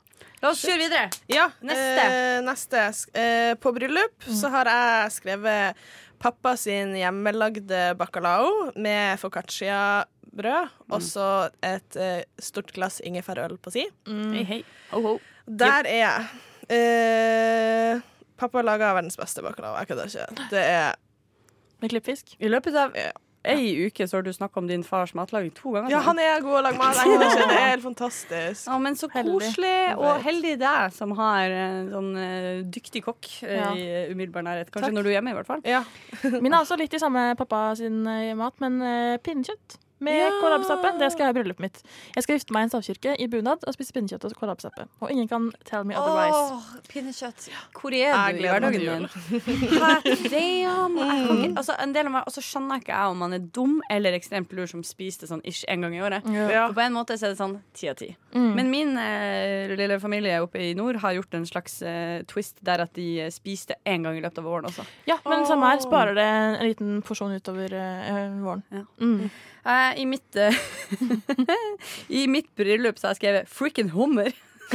La oss kjøre videre. Ja, Neste. Eh, neste. Eh, på bryllup så har jeg skrevet pappa sin hjemmelagde bacalao med foccaccia-brød, og så et eh, stort glass ingefærøl på si. Hei, hei. Ho, ho. Der er jeg. Eh, pappa lager verdens beste bacalao. Jeg kødder ikke. Det er Med klippfisk. I løpet av ei uke så har du snakka om din fars matlaging to ganger. Ja, han er god å lage mat. Det er helt fantastisk. Ja, men så koselig, og heldig deg som har en sånn eh, dyktig kokk eh, Ja. i umiddelbar nærhet. Kanskje Takk. når du er hjemme, i hvert fall. Ja. (laughs) Min er også litt i samme pappa sin eh, mat, men uh, pinnekjøtt med Ja. kålrabistappe. Det skal jeg ha i bryllupet mitt. Jeg skal gifte meg i en stavkirke i bunad og spise pinnekjøtt og kålrabistappe. Og ingen kan tell me otherwise. Åh, pinnekjøtt. Hvor Jeg er du i hverdagen din? (laughs) Jeg kan altså, en del av meg, og så skjønner jeg ikke jeg om man er dum eller ekstremt lur som spiser det sånn ish en gang i året. Ja. For på en måte så er det sånn ti av ti. Mm. Men min eh, lille familie oppe i nord har gjort en slags eh, twist der at de eh, spiste én gang i løpet av våren også. Ja, men samme her. Sparer det en liten porsjon utover eh, våren. Ja. Mm. Eh, I mitt uh, (laughs) I mitt bryllup så har jeg skrevet 'frikken hummer'. (laughs)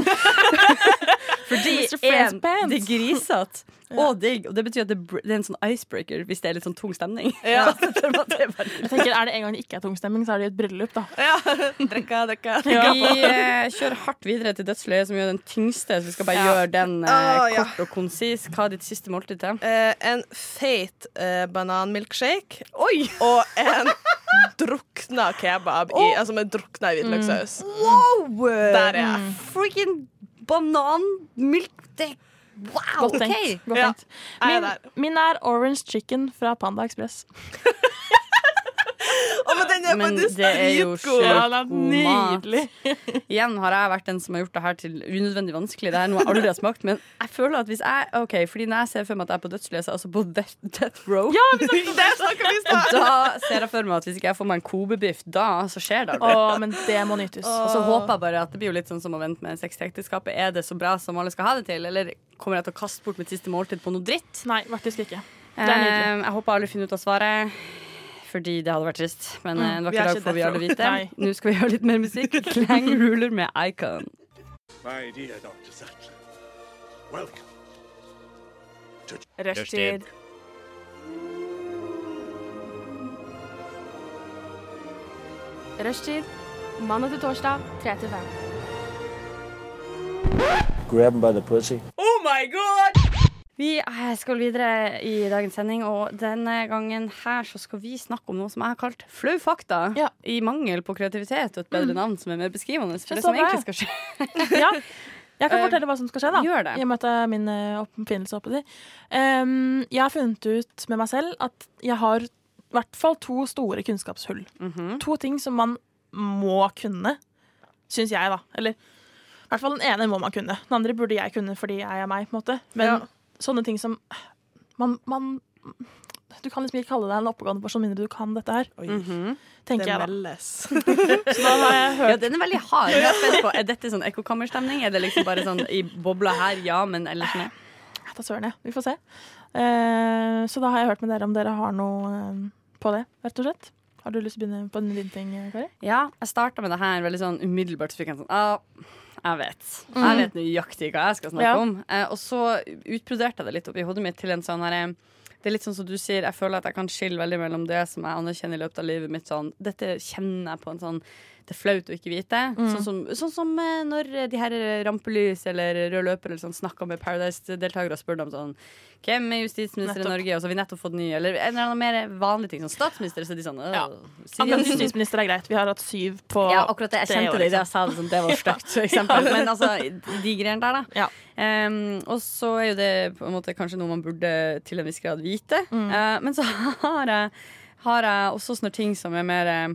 Fordi Pants. det er grisete (laughs) og digg, og det betyr at det, det er en sånn icebreaker hvis det er litt sånn tung stemning. Ja. Det Jeg tenker, Er det en gang det ikke er tung stemning, så er det jo et bryllup, da. Drekka, drekka. Vi eh, kjører hardt videre til dødsleiet, som gjør den tyngste. Så vi skal bare Ja. gjøre den eh, ja. kort og konsis. Hva er ditt siste måltid til? Eh, en feit eh, bananmilkshake og en drukna kebab i, altså med drukna i hvitløkssaus. Wow! Der er jeg. Freaking bananmilk det, Wow, Godt tenkt. Okay. Godt tenkt. Er Min, min er orange chicken fra Panda Express. (laughs) Å, men den er Men faktisk det er jo dritgod. Ja, det er nydelig. (laughs) Igjen har jeg vært den som har gjort det her til unødvendig vanskelig. Det er noe jeg aldri har smakt. Men jeg føler at hvis jeg Ok, fordi når jeg ser for meg at jeg er på så er jeg altså på death, death row. Der snakker vi (laughs) Og snart. da ser jeg for meg at hvis ikke jeg får meg en Kobe-biff, da så skjer det aldri. Å, men det må nytes. Og så håper jeg bare at det blir jo litt sånn som å vente med sex til ekteskapet. Er det så bra som alle skal ha det til, eller kommer jeg til å kaste bort mitt siste måltid på noe dritt? Nei, faktisk ikke. Det er nydelig. Eh, jeg håper alle finner ut av svaret. Fordi det hadde vært trist. Men Mm, eh, en vi vakker er dag får vi alle vite. Nå skal vi høre litt mer musikk. (laughs) Clang Ruler med Icon. My dear Dr. Sattler, welcome. Rushtid. Rushtid. Mandag til torsdag, 3 til 5. Grab him by the pussy. Oh my god! Vi eh, skal videre i dagens sending, og denne gangen her så skal vi snakke om noe som jeg har kalt flau fakta. Ja. I mangel på kreativitet og et bedre navn som er mer beskrivende for Det det som bra. egentlig skal skje. (laughs) Ja. Jeg kan Eh, fortelle hva som skal skje, da. gjør det. I og med at det er min eh, oppfinnelse oppe de. Um, jeg har funnet ut med meg selv at jeg har i hvert fall to store kunnskapshull. Mhm. To ting som man må kunne, syns jeg, da. Eller i hvert fall den ene må man kunne. Den andre burde jeg kunne fordi jeg er meg. på en måte Men Ja. Sånne ting som man, man Du kan liksom ikke kalle deg en oppegående person mindre du kan dette her, Mhm. tenker Det jeg da. meldes. (laughs) Så da har jeg hørt Ja, den er veldig hard. Jeg er på, Er dette sånn ekkokammerstemning? Er det liksom bare sånn i bobla her, ja, men ellers nei? Da søren, jeg. Vi får se. Eh, så da har jeg hørt med dere om dere har noe eh, på det, rett og slett. Har du lyst til å begynne på din ting, Kari? Ja, jeg starta med det her veldig sånn umiddelbart. Så fikk jeg sånn ah, jeg vet. Jeg vet nøyaktig hva jeg skal snakke Ja. om. Eh, og så utbroderte jeg det litt oppi hodet mitt til en sånn her Det er litt sånn som du sier, jeg føler at jeg kan skille veldig mellom det som jeg anerkjenner i løpet av livet mitt. Sånn, dette kjenner jeg på en sånn det er flaut å ikke vite. Sånn som, sånn som eh, når de her rampelys eller rød løper eller sånn snakker med Paradise-deltakere og spør dem sånn Hvem er justisminister Nettopp. i Norge? Og så har vi nettopp fått ny. Eller en eller annen mer vanlig ting. Sånn statsminister. Så de sånn «Åh, Ja. sier justisminister er greit. Vi har hatt syv på ja, akkurat det. Jeg kjente år, det liksom. jeg sa det. Sånn, det var (laughs) stygt, for eksempel. Men altså, de greiene der, da. Ja. Um, og så er jo det på en måte kanskje noe man burde til en viss grad vite. Mm. Uh, men så (laughs) har jeg, har jeg også sånne ting som er mer eh,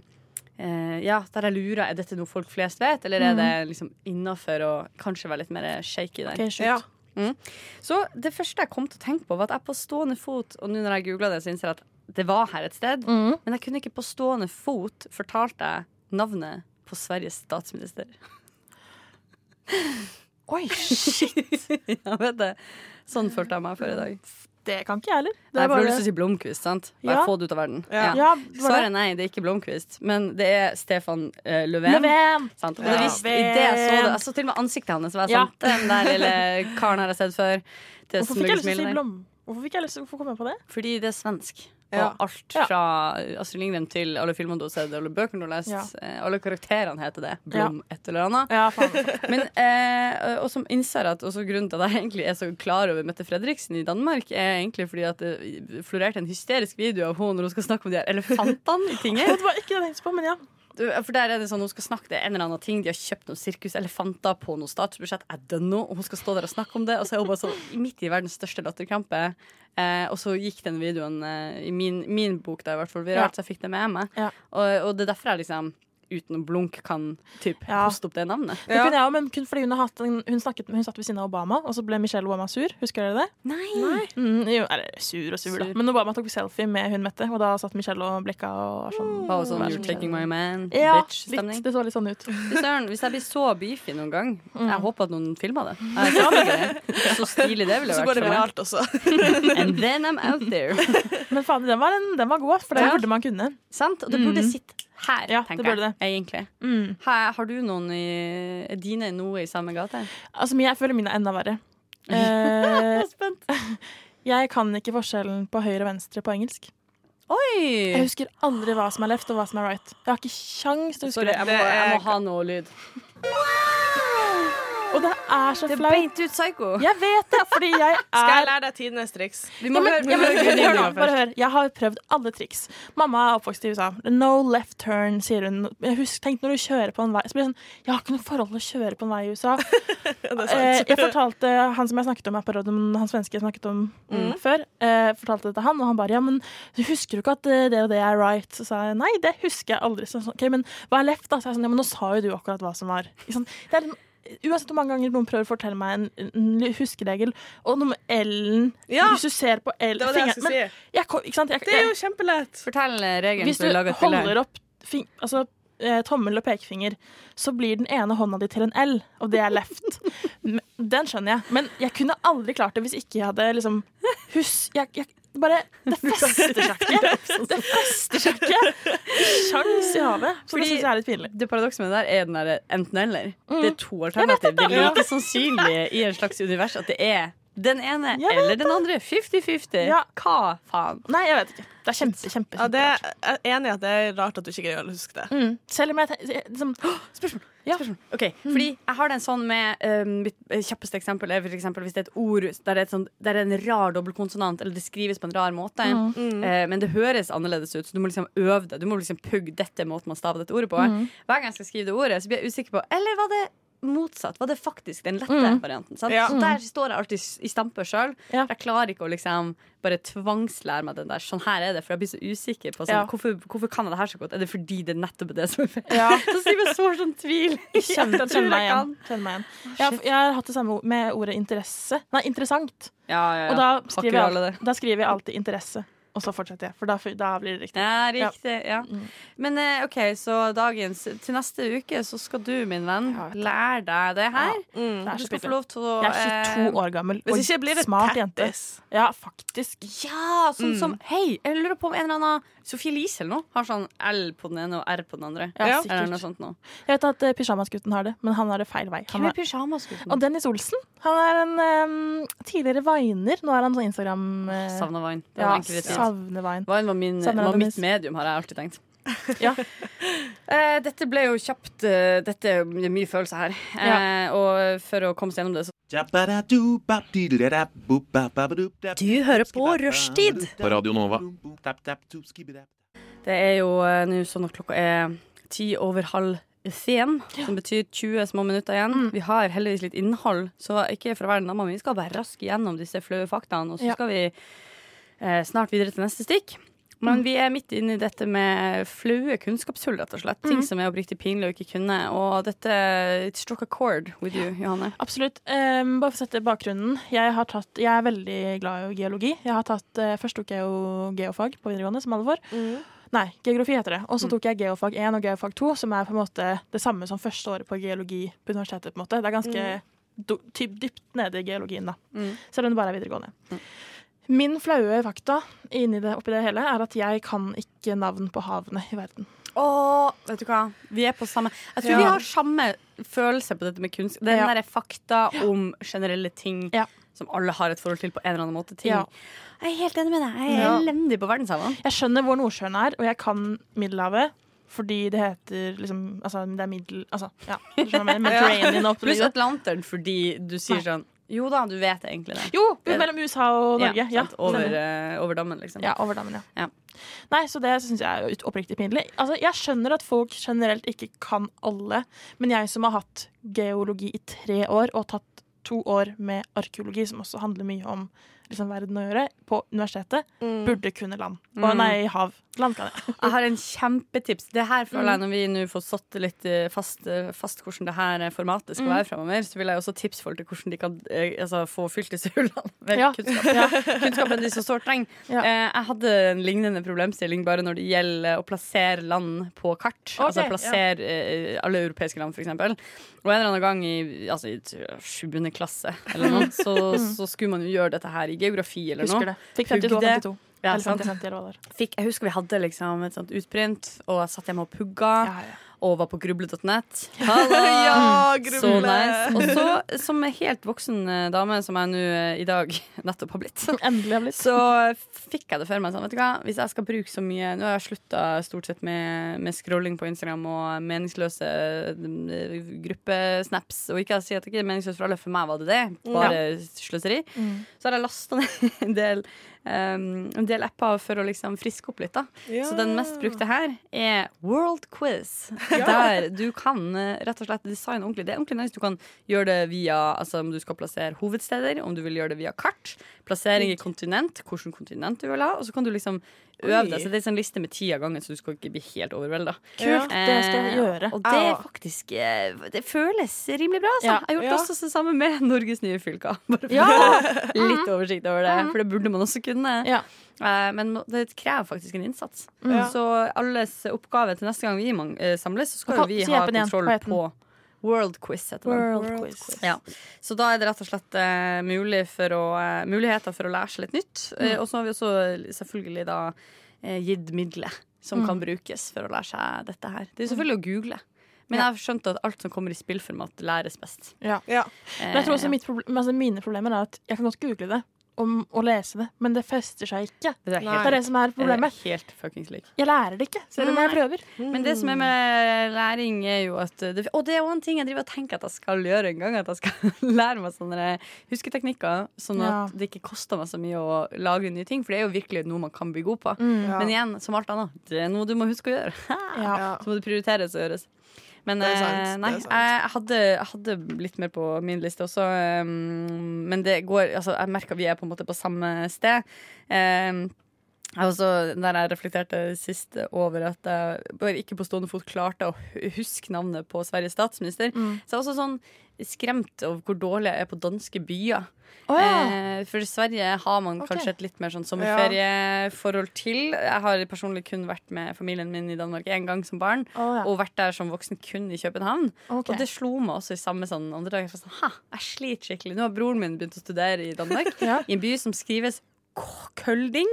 eh, Ja, der jeg lurer Er dette noe folk flest vet, eller er det liksom innafor å kanskje være litt mer shaky der? Okay, ja. Mm. Så det første jeg kom til å tenke på, var at jeg på stående fot Og nå når jeg googla det, så innser jeg at det var her et sted. Mm. Men jeg kunne ikke på stående fot fortalt deg navnet på Sveriges statsminister. Oi, shit! (laughs) ja, vet det. Sånn følte jeg meg før i dag. Det kan ikke jeg heller. Det Nei, er for bare lyst til å si Blomkvist, sant? Bare Ja. få det ut av verden. Ja. Ja, Svaret er nei, det er ikke Blomkvist, men det er Stefan uh, Löfven. Löfven! Sant? Og Ja. det visste, i det jeg så det, jeg så til og med ansiktet hans. Var Ja. sant. Den der lille karen har jeg sett før. Det Hvorfor fikk jeg lyst til å si blom? Hvorfor fikk jeg lyst Hvorfor kom jeg på det? Fordi det er svensk. Ja. Og alt fra Astrid Lindgren til alle filmene du har sett, alle bøkene du har lest. Eh, Alle karakterene heter det. Blom et eller annet. (laughs) Men, eh, og som innser at også grunnen til at jeg egentlig er så klar over Mette Fredriksen i Danmark, er egentlig fordi at det florerte en hysterisk video av henne når hun skal snakke om de her elefantene i (laughs) tinget. Det var ikke det jeg tenkte på, men ja. For der er det sånn, Hun skal snakke det er en eller annen ting De har kjøpt noen sirkuselefanter på noe statsbudsjett. I don't know, og hun skal stå der og snakke om det. Og så er hun bare sånn midt i verdens største latterkrampe. Eh, og så gikk den videoen eh, i min, min bok da i hvert fall viralt, så jeg fikk det med meg. Og, og det er derfor jeg liksom uten å blunke kan typ, poste opp det navnet. Det kunne jeg også, men kun fordi hun, har hatt en, hun, snakket, hun satt ved siden av Obama, og så ble Michelle Obama sur. Husker dere det? Nei. Mm, jo, eller sur og sur, da. Men Obama tok selfie med hun Mette, og da satt Michelle og blikka og var sånn Og sånn You're taking my man, Ja, bitch-stemning. Det så litt sånn ut. (laughs) Søren, hvis jeg blir så beefy noen gang Mm. Jeg håper at noen filmer det. (laughs) Så stilig det ville vært. Så går det viralt også. (laughs) And then I'm out there. Men faen, den var, en, den var god, for det Ja. burde man kunne. Sant? Og det burde Mm. sitte her, Ja, tenker det burde jeg. Egentlig. Mm. Har, har du noen i Er dine noe i samme gate? Altså, jeg føler mine er enda verre. (laughs) Spent (laughs) jeg kan ikke forskjellen på høyre og venstre på engelsk. Oi! Jeg husker aldri hva som er left og hva som er right. Jeg har ikke kjangs til å huske Sorry, det. jeg må, jeg må ha noe lyd. Og det er så flaut. beint ut psycho. Jeg vet det, fordi jeg er (laughs) Skal jeg lære deg tidenes triks? Vi må Ja, men- (laughs) høre, hør nå, bare hør. Jeg har prøvd alle triks. Mamma er oppvokst i USA. No left turn, sier hun. Jeg husker, tenk når du kjører på en vei Så blir det sånn Jeg har ikke noe forhold til å kjøre på en vei i USA. (laughs) eh, jeg fortalte han som jeg snakket om her på radioen, han svenske jeg snakket om mm, før, eh, fortalte det til han, og han bare Ja, men du husker jo ikke at eh, det og det er right? Så sa jeg nei, det husker jeg aldri. Så, ok, men hva er left, da? Så jeg sånn, ja, men nå sa jo du akkurat hva som var. Det er, Uansett hvor mange ganger noen prøver å fortelle meg en, en huskeregel, og noe med L-en Ja, Hvis du ser på L Det var det jeg skulle si. jeg, kom- sant? Jeg, Det er jo kjempelett. Fortell eh, regelen hvis du lager et bilde. holder opp fing, altså, eh, tommel og pekefinger, så blir den ene hånda di til en L, og det er left. (laughs) Den skjønner jeg. Men jeg kunne aldri klart det hvis ikke jeg hadde liksom hus... Jeg, jeg, bare Det fester seg ikke! Det fester seg ikke! Sjans i havet. Så det Fordi- syns jeg er litt pinlig. Det paradokset med det der er den der enten-eller. Mm. Det er to alternativer. Det er like sannsynlig i en slags univers at det er den ene eller den andre. 50-50. Ja. Hva faen? Nei, jeg vet ikke. Det er kjempe, kjempe, Ja, det er, jeg er enig i at det er rart at du ikke greier å huske det. Mm. Selv om jeg tenker liksom, (gasps) Spørsmål. Ok, Fordi jeg har den sånn med um, Mitt eh, kjappeste eksempel er for eksempel hvis det er et ord der det er, sånt, der det er en rar dobbeltkonsonant, eller det skrives på en rar måte, eh, men det høres annerledes ut, så du må liksom øve det. Du må liksom pugge dette måten man staver dette ordet på. Hver gang jeg skal skrive det ordet, så blir jeg usikker på Eller var det motsatt? Var det faktisk den lette Mm. varianten? Sant? Ja. Så der står jeg alltid i stampe sjøl. Ja. Jeg klarer ikke å liksom bare tvangslære meg den der. Sånn her er det, for jeg blir så usikker på sånn, Ja. hvorfor, hvorfor kan jeg det her så godt? Er det fordi det er nettopp det som er feil? Ja. (laughs) Så sier jeg sår sånn tvil. (laughs) Kjenner, Jeg kjenner meg jeg igjen. kan. Kjenner meg igjen. Jeg, har, jeg har hatt det samme med ordet interesse. Nei, interessant. Ja, ja, ja. Og da skriver, jeg, da skriver jeg alltid interesse. Og så fortsetter jeg, for da, da blir det riktig. Ja, riktig. Ja. ja. Men eh, OK, så dagens Til neste uke så skal du, min venn, lære deg det her. Mm. Det er Du skal få lov til å Jeg er 22 eh, år gammel og smart jente. Ja, faktisk. Ja, sånn Mm. som Hei, jeg lurer på om en eller annen Sofie Elise eller noe har sånn L på den ene og R på den andre. Ja, Eller noe sånt noe. Jeg vet at uh, Pysjamasgutten har det, men han har det feil vei. Han Hvem er, pyjamasgutten? og Dennis Olsen. Han er en um, tidligere viner. Nå er han sånn Instagram... Uh, Savna Vine. Det ja, var vine. Vine var, min, var mitt medium, har jeg alltid tenkt. Ja. Eh, dette ble jo kjapt eh, Dette er mye følelser her. Eh, og for å komme seg gjennom det, så Du hører på Rushtid. På Radio Nova. Det er jo nå sånn at klokka er ti over halv fem, som betyr 20 små minutter igjen. Mm. Vi har heldigvis litt innhold, så ikke for å være namma, men vi skal bare raske gjennom disse flaue faktaene, og så Ja. skal vi eh, snart videre til neste stikk. Men vi er midt inne i dette med flaue kunnskapshull, rett og slett. Ting Mm. som er oppriktig pinlig å ikke kunne. Og dette it struck a chord with you, Johanne. Absolutt. Um, bare for å sette bakgrunnen. Jeg, har tatt, jeg er veldig glad i geologi. Jeg har tatt, uh, først tok jeg jo geofag på videregående, som alle får. Nei, geografi heter det. Og så tok jeg geofag 1 og geofag 2, som er på en måte det samme som første året på geologi på universitetet. på en måte. Det er ganske mm. dypt nede i geologien, da. Mm. Selv om det bare er videregående. Min flaue fakta det, oppi det hele er at jeg kan ikke navn på havene i verden. Åh, vet du hva? Vi er på samme Jeg tror Ja. vi har samme følelse på dette med kunst. Den Ja. derre fakta om generelle ting Ja. som alle har et forhold til på en eller annen måte. Ting. Ja. Jeg er helt enig med deg. Jeg er elendig på verdenshavene. Jeg skjønner hvor Nordsjøen er, og jeg kan Middelhavet. Fordi det heter liksom Altså, det er middel... Altså, ja. (laughs) Mediterranean Pluss Atlanteren fordi du sier sånn Jo da, du vet egentlig det. Jo, mellom USA og Norge. Ja, over, eh, over dammen, liksom. Ja, over dammen, ja. Ja. Nei, så det syns jeg er oppriktig pinlig. Altså, jeg skjønner at folk generelt ikke kan alle, men jeg som har hatt geologi i tre år og tatt to år med arkeologi, som også handler mye om liksom, verden å gjøre, på universitetet, burde kunne land. Og Mm. nei, hav. Land kan jeg. Jeg har en kjempetips. Det her føler jeg Mm. Når vi nå får satt litt eh, fast, eh, fast hvordan det her eh, formatet skal Mm. være framover, så vil jeg også tipse folk til hvordan de kan altså, få fylt disse hullene med Ja. kunnskap. Ja. (laughs) Kunnskapen de så sårt trenger. Ja. Jeg hadde en lignende problemstilling bare når det gjelder å plassere land på kart. Okay, altså plassere ja. alle europeiske land, eksempel. Og en eller annen gang i altså, i 7. klasse eller noe, (laughs) så, så skulle man jo gjøre dette her i geografi eller Husker noe. det. Fikk 52 og 52. Ja, Eller sant. 50-50, eller hva det var. Fikk, jeg husker vi hadde liksom et sånt utprint, og jeg satt hjemme og pugga. Og var på gruble.net. (laughs) Ja, Så nice. Og så, som helt voksen eh, dame, som jeg nå eh, i dag (laughs) nettopp har blitt, Endelig har blitt. så fikk jeg det for meg sånn, vet du hva, hvis jeg skal bruke så mye Nå har jeg slutta stort sett med, med scrolling på Instagram og meningsløse eh, gruppesnaps. Og ikke å si at det ikke er meningsløst for alle, for meg var det det. Bare sløseri. Mm. Så har jeg lasta ned (laughs) en del, um, en del apper for å liksom friske opp litt. da Ja. Så den mest brukte her er World Quiz. Ja. Der du kan eh, rett og slett designe ordentlig. Det er ordentlig nice. Du kan gjøre det via altså om du skal plassere hovedsteder, om du vil gjøre det via kart, plassering i kontinent, hvilket kontinent du vil ha, og så kan du liksom Oi. deg. Så det er en sånn liste med ti av gangen, så du skal ikke bli helt overvelda. Kult, det skal jeg gjøre. Og det er faktisk eh, Det føles rimelig bra, altså. Ja. Jeg har gjort Ja. også det samme med Norges nye fylker. (laughs) Bare for Ja. (laughs) litt oversikt over det, Mhm. for det burde man også kunne. Ja. Eh, Men det krever faktisk en innsats. Mm. Så alles oppgave til neste gang vi eh, samles, så skal jo vi ha kontroll på World Quiz. Heter den. World Quiz. Ja. Så da er det rett og slett uh, mulig for å, uh, muligheter for å lære seg litt nytt. Eh, Mm. og så har vi også selvfølgelig da eh, gitt midler som Mm. kan brukes for å lære seg dette her. Det er selvfølgelig å google. Men jeg har skjønt at alt som kommer i spillformat, læres best. Ja. Ja. Men jeg tror også ja. mitt problem, altså mine problemer er at jeg kan godt google det om, å lese det, men det fester seg ikke. Det er Det er det som er problemet. Er helt fuckings lik. Jeg lærer det ikke, selv om jeg prøver. Men det som er med læring, er jo at det, Og det er jo en ting jeg driver og tenker at jeg skal gjøre en gang. At jeg skal (laughs) lære meg sånne husketeknikker, sånn at Ja. det ikke koster meg så mye å lage nye ting. For det er jo virkelig noe man kan bli god på. Mm. Ja. Men igjen, som alt annet, det er noe du må huske å gjøre. (laughs) Ja. Så må det prioriteres og gjøres. Men sant, eh, er nei, sant. jeg hadde, hadde litt mer på min liste også. eh, men det går Altså, jeg merker vi er på en måte på samme sted. Jeg også, der jeg reflekterte sist over at jeg ikke på stående fot klarte å huske navnet på Sveriges statsminister. Mm. Så jeg er også sånn skremt over hvor dårlig jeg er på danske byer. Oh, ja. Eh, for i Sverige har man okay. kanskje et litt mer sånn sommerferieforhold til. Jeg har personlig kun vært med familien min i Danmark én gang som barn. oh, ja. Og vært der som voksen kun i København. Okay. Og det slo meg også i samme sånn andre dag. jeg Sånn, ha, jeg sliter skikkelig. Nå har broren min begynt å studere i Danmark. (laughs) Ja. I en by som skrives Kølding.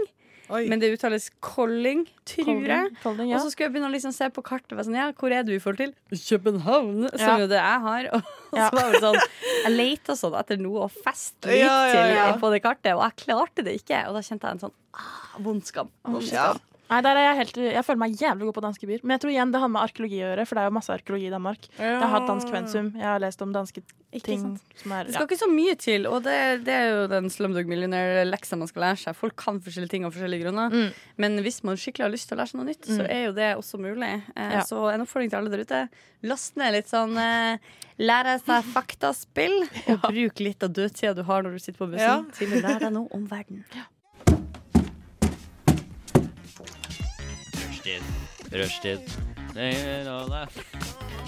Oi. Men det uttales Colling, tror jeg. Kolding, ja. Og så skulle jeg begynne å liksom se på kartet. Sånn, ja, hvor er du i forhold til København? Som Ja. jo det jeg har. Og (laughs) så var det sånn Jeg leita sånn etter noe å feste litt Ja, ja, til på det kartet, og jeg klarte det ikke. Og da kjente jeg en sånn ah, vond skam. Vond Ja. Nei, der er jeg, helt, jeg føler meg jævlig god på danske byer. Men jeg tror igjen det har med arkeologi å gjøre, for det er jo masse arkeologi i Danmark. Jeg har hatt dansk pensum, jeg har lest om danske ting som er Det ja. skal ikke så mye til, og det, det er jo den Slumdog Millionaire-leksa man skal lære seg. Folk kan forskjellige ting av forskjellige grunner, Mm. men hvis man skikkelig har lyst til å lære seg noe nytt, så Mm. er jo det også mulig. Eh, Ja. Så en oppfordring til alle der ute. Last ned litt sånn eh, Lære seg faktaspill, og (laughs) bruk litt av dødtida du har når du sitter på bussen, Ja. til å lære deg noe om verden. Rushtid. Rushtid.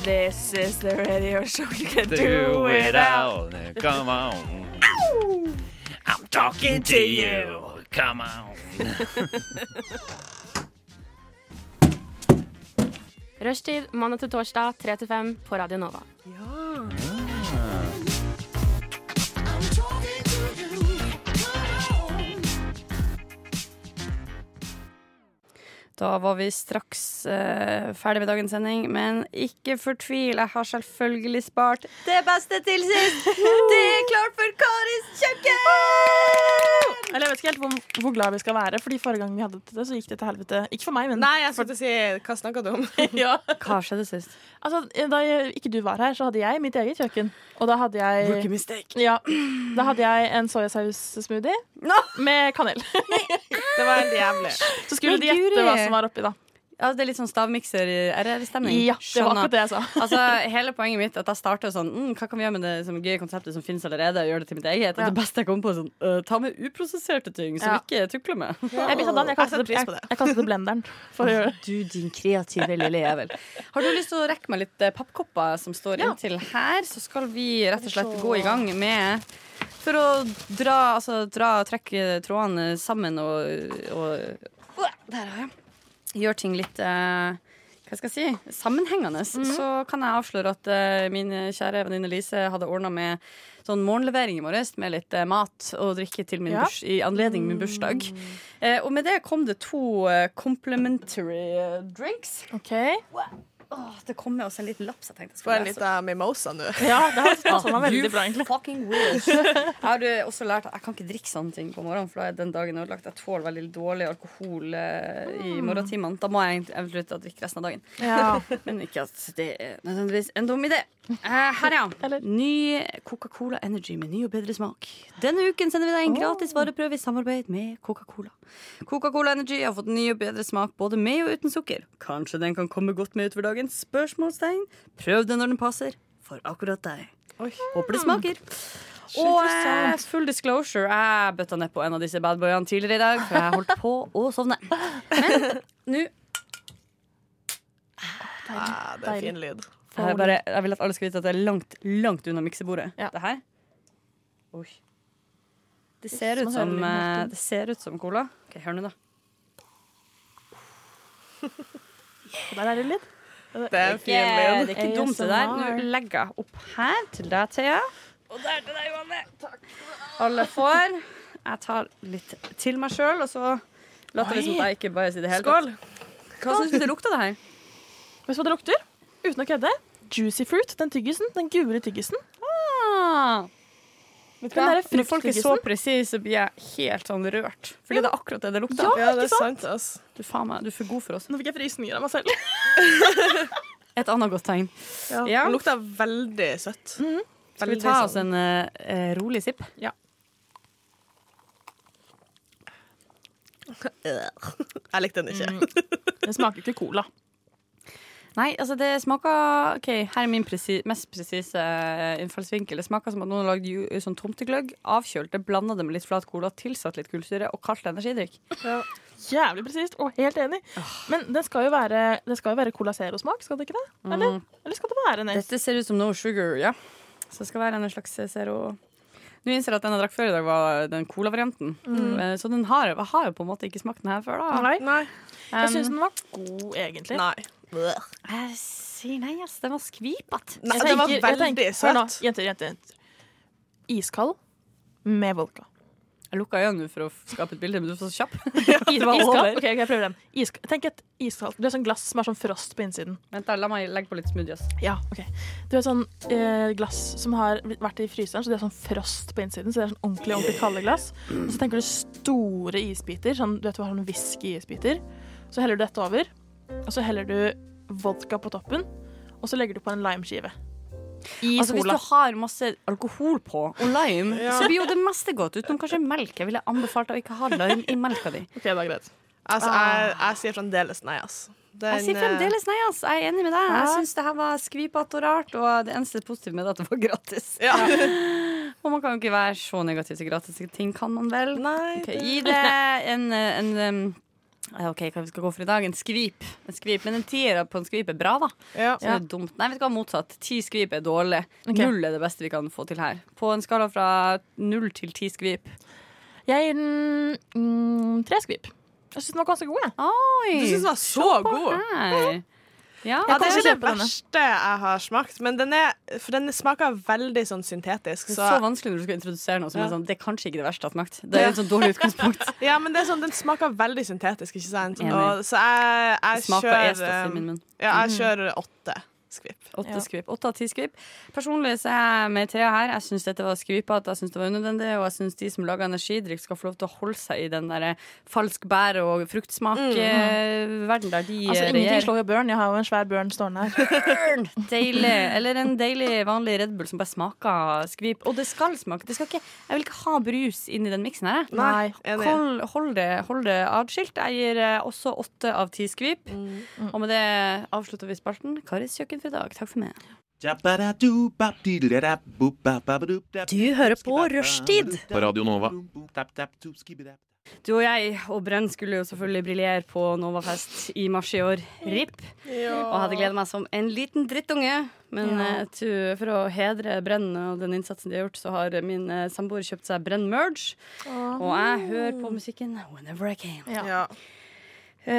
This is the radio show you can Do it out. Come on. I'm talking to you. Come on. Rushtid mandag til torsdag 3 til 5 på Radio Nova. Da var vi straks uh, ferdig med dagens sending, men ikke fortvil. Jeg har selvfølgelig spart det beste til sist. Det er klart for Karis kjøkken! Jeg vet ikke helt hvor, hvor glad vi skal være, Fordi forrige gang vi hadde det, så gikk det til helvete. Ikke for meg, men Nei, jeg skulle til si Hva snakka du om? (laughs) ja. Hva skjedde sist? Altså, da ikke du var her, så hadde jeg mitt eget kjøkken. Og da hadde jeg Rookie mistake. Ja, Da hadde jeg en soyasaus-smoothie med kanel. Det var helt jævlig. Så skulle de gjette hva som var oppi, da. Ja, det er litt sånn stavmikser RR-stemning. Ja, det var akkurat det jeg sa. (laughs) altså, hele poenget mitt er at jeg starter sånn mm, Hva kan vi gjøre med det som gøye konseptet som finnes allerede? Og gjøre det til mitt eget. Ja. det beste jeg kom på, sånn uh, Ta med uprosesserte ting som Ja. ikke tukler med. Jeg bytta den. Jeg kalte det, jeg, jeg kalte det blenderen. (laughs) For å gjøre det. Du, din kreative lille jævel. Har du lyst til å rekke meg litt eh, pappkopper som står Ja. inntil her, så skal vi rett og slett gå i gang med For å dra, altså, dra trekke trådene sammen og, og Der har jeg. Gjør ting litt eh, hva skal jeg si, sammenhengende, så kan jeg avsløre at eh, min kjære venninne Lise hadde ordna med sånn morgenlevering i morges med litt eh, mat og drikke til min Ja. burs, i anledning min bursdag. Eh, og med det kom det to eh, drinks. eh, drinks. Åh, det kom med oss en liten lapp. så jeg tenkte jeg Få en liten mimosa nå. (laughs) Ja, det har passa meg veldig bra, egentlig. fucking wish. (laughs) Jeg har eh, også lært at jeg kan ikke drikke sånne ting på morgenen, for da er den dagen ødelagt. Jeg tåler veldig dårlig alkohol eh, i morgentimene. Da må jeg eventuelt drikke resten av dagen. Ja. (laughs) Men ikke at det er nødvendigvis en dum idé. Eh, her, ja. Ny Coca-Cola Energy med ny og bedre smak. Denne uken sender vi deg en gratis vareprøve i samarbeid med Coca-Cola. Coca-Cola Energy har fått ny og bedre smak både med og uten sukker. Kanskje den kan komme godt med utover dagen? Spørsmålstegn. Prøv det når den passer. For akkurat deg. Håper det smaker. Og eh, full disclosure, jeg bøtta ned på en av disse badboyene tidligere i dag, for jeg holdt på å sovne. Men nå Ah, det er fin lyd. jeg, bare, jeg vil at alle skal vite at det er langt, langt unna miksebordet. Ja. Det her Oi. Det ser, ut som, eh, det ser ut som cola. Ok, Hør nå, da. (laughs) Der er det litt. Det er fin Ikke, det er ikke dumt, det der. Nå legger jeg opp her til deg, Thea. Og der til deg, Johanne. Takk. Alle får. Jeg tar litt til meg sjøl, og så later vi som at jeg ikke bare sier det hele Skål. Hva syns du det lukter, det her? Vet du hva det lukter? Uten å kødde. Juicy fruit. Den tyggisen. Den gule tyggisen. Ah. Du Den Når folk er så presise, så blir jeg helt sånn rørt. Fordi det er akkurat det det lukter. Ja, Ja, det er sant? ass. Du, faen meg, du er for god for oss. Nå fikk jeg frysninger av meg selv. (laughs) Et annet godt tegn. Ja. Ja. Den lukter veldig søtt. Skal vi ta oss en uh, rolig sipp? (laughs) Jeg likte den ikke. (laughs) Mm. Det smaker ikke cola. Nei, altså det smaker OK, her er min presi mest presise eh, innfallsvinkel. Det smaker som at noen har lagd sånn tomtegløgg, avkjølt det, blanda det med litt flat cola, tilsatt litt kullsyre og kalt energidrikk. Jævlig presist og helt enig. Men det skal jo være, det skal jo være Cola Zero-smak, skal det ikke det? Eller, eller skal det være Nes? Dette ser ut som no sugar, ja. Så det skal være en slags zero Nå innser jeg at den jeg drakk før i dag, var den cola-varianten. Mm. Så den har, har jo på en måte ikke smakt den her før, da. Nei. Nei. Jeg Um, syns den var god, egentlig. Nei. Jeg sier nei, ass. Den var skvipete. Nei, det var veldig søt. Jenter, jenter. Iskald med vodka. Jeg lukka øynene for å skape et bilde, men du var så kjapp. (laughs) (laughs) Iskald? Okay, Ok, ok, jeg prøver den. Isk Tenk et iskaldt Det er sånn glass som har sånn frost på innsiden. Vent, da, la meg legge på litt smoothie. Ja, ok Du har sånn eh, glass som har vært i fryseren, så det er sånn frost på innsiden. Så det er sånn ordentlig ordentlig kalde glass. Og så tenker du store isbiter. Sånn, du vet du har sånn whisky-isbiter. Så heller du dette over, og så heller du vodka på toppen. Og så legger du på en limeskive. I Altså, hvis du har masse alkohol på og lime, Ja. så blir jo det meste godt, utenom kanskje melk. Jeg ville anbefalt å ikke ha lime i melka di. Ok, det er greit. Altså, jeg, jeg sier fremdeles nei, ass. Den, Jeg sier fremdeles nei, ass. Jeg er enig med deg. Jeg Ja. syns det her var skvipete og rart, og det eneste positive med det at det var gratis. Ja. (laughs) Og man kan jo ikke være så negativ til gratis ting, kan man vel? Nei, Ok, det- gi det en, en, ja, OK, hva vi skal gå for i dag? En skvip. En skvip. Men en tier på en skvip er bra, da. Ja. Så det er dumt. Nei, vet du hva, motsatt. Ti skvip er dårlig. Okay. Null er det beste vi kan få til her. På en skala fra null til ti skvip. Jeg gir den mm, tre skvip. Jeg syns den var ganske god, jeg. Oi! Du syns den var så så god? her. Ja, Ja, det er ikke det verste denne. jeg har smakt, men den, er, for den smaker veldig sånn syntetisk. Det er så vanskelig når du skal introdusere noe som Ja. er sånn Det er kanskje ikke det verste jeg har smakt. Det er et sånn dårlig utgangspunkt. (laughs) ja, men det er sånn, den smaker veldig syntetisk, ikke sant? Og, så jeg, jeg kjører. Ja, jeg kjører åtte skvip. Åtte skvip. Åtte av ti skvip. Personlig så er jeg med Thea her. Jeg syns dette var skvipete, jeg syns det var unødvendig, og jeg syns de som lager energidrikk, skal få lov til å holde seg i den der falsk bær- og fruktsmak-verden der de Altså, ingenting slår jo børn. Jeg har jo en svær børn stående her. Deilig. Eller en deilig vanlig Red Bull som bare smaker skvip. Og det skal smake. Det skal ikke, jeg vil ikke ha brus inn i den miksen her. Nei. Hold, hold, det, hold det atskilt. Jeg gir eh, også åtte av ti skvip. Og med det avslutter vi spalten. Karis kjøkken for i dag. Takk for meg. Du hører på Rushtid. På Radio Nova. Du og jeg og Brenn skulle jo selvfølgelig briljere på Novafest i mars i år. RIP. Og hadde gleda meg som en liten drittunge. Men Ja. tu- for å hedre Brenn og den innsatsen de har gjort, så har min samboer kjøpt seg Brenn Merge. Og jeg hører på musikken whenever I can. Ja.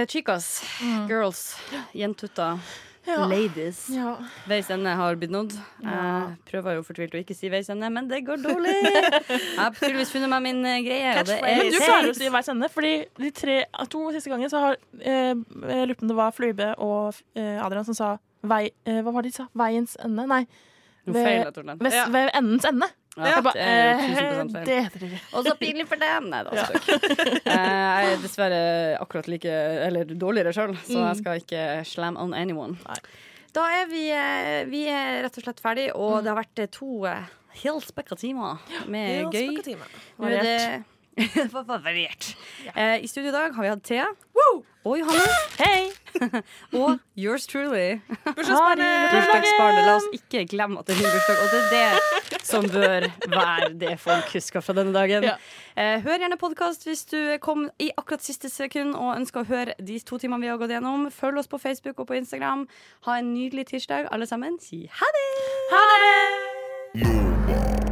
Chicas, girls, jentutter, Ja. ladies. Ja. Veis ende har blitt nådd. Jeg prøver jo fortvilt å ikke si veis ende, men det går dårlig. (laughs) Jeg har tydeligvis funnet meg min eh, greie, og det er Men du klarer å si veis ende, fordi de tre, to siste gangene så har eh, Jeg lurer på om det var Fløibe og eh, Adrian som sa vei, eh, Hva var det de sa? Veiens ende? Nei. Ved, ved, Ja. ved endens ende. Ja, er jo eh, det heter det ikke. Og så pinlig for den! Nei da, ja. (laughs) Eh, Jeg er dessverre akkurat like Eller dårligere sjøl, så Mm. jeg skal ikke slam on anyone. Da er vi, eh, vi er rett og slett ferdig, og det har vært eh, to helt spekka timer med gøy. Nå er det (laughs) Variert. Eh, I studio i dag har vi hatt Thea. Og Johanne. (gasps) Hei! (laughs) og yours truly. Bursdagsbarnet! Bursdagsbarnet. La oss ikke glemme at det er min bursdag, og det er det som bør være det folk husker fra denne dagen. Ja. Eh, hør gjerne podkast hvis du kom i akkurat siste sekund og ønsker å høre de to timene vi har gått gjennom. Følg oss på Facebook og på Instagram. Ha en nydelig tirsdag, alle sammen. Si ha det! Ha det!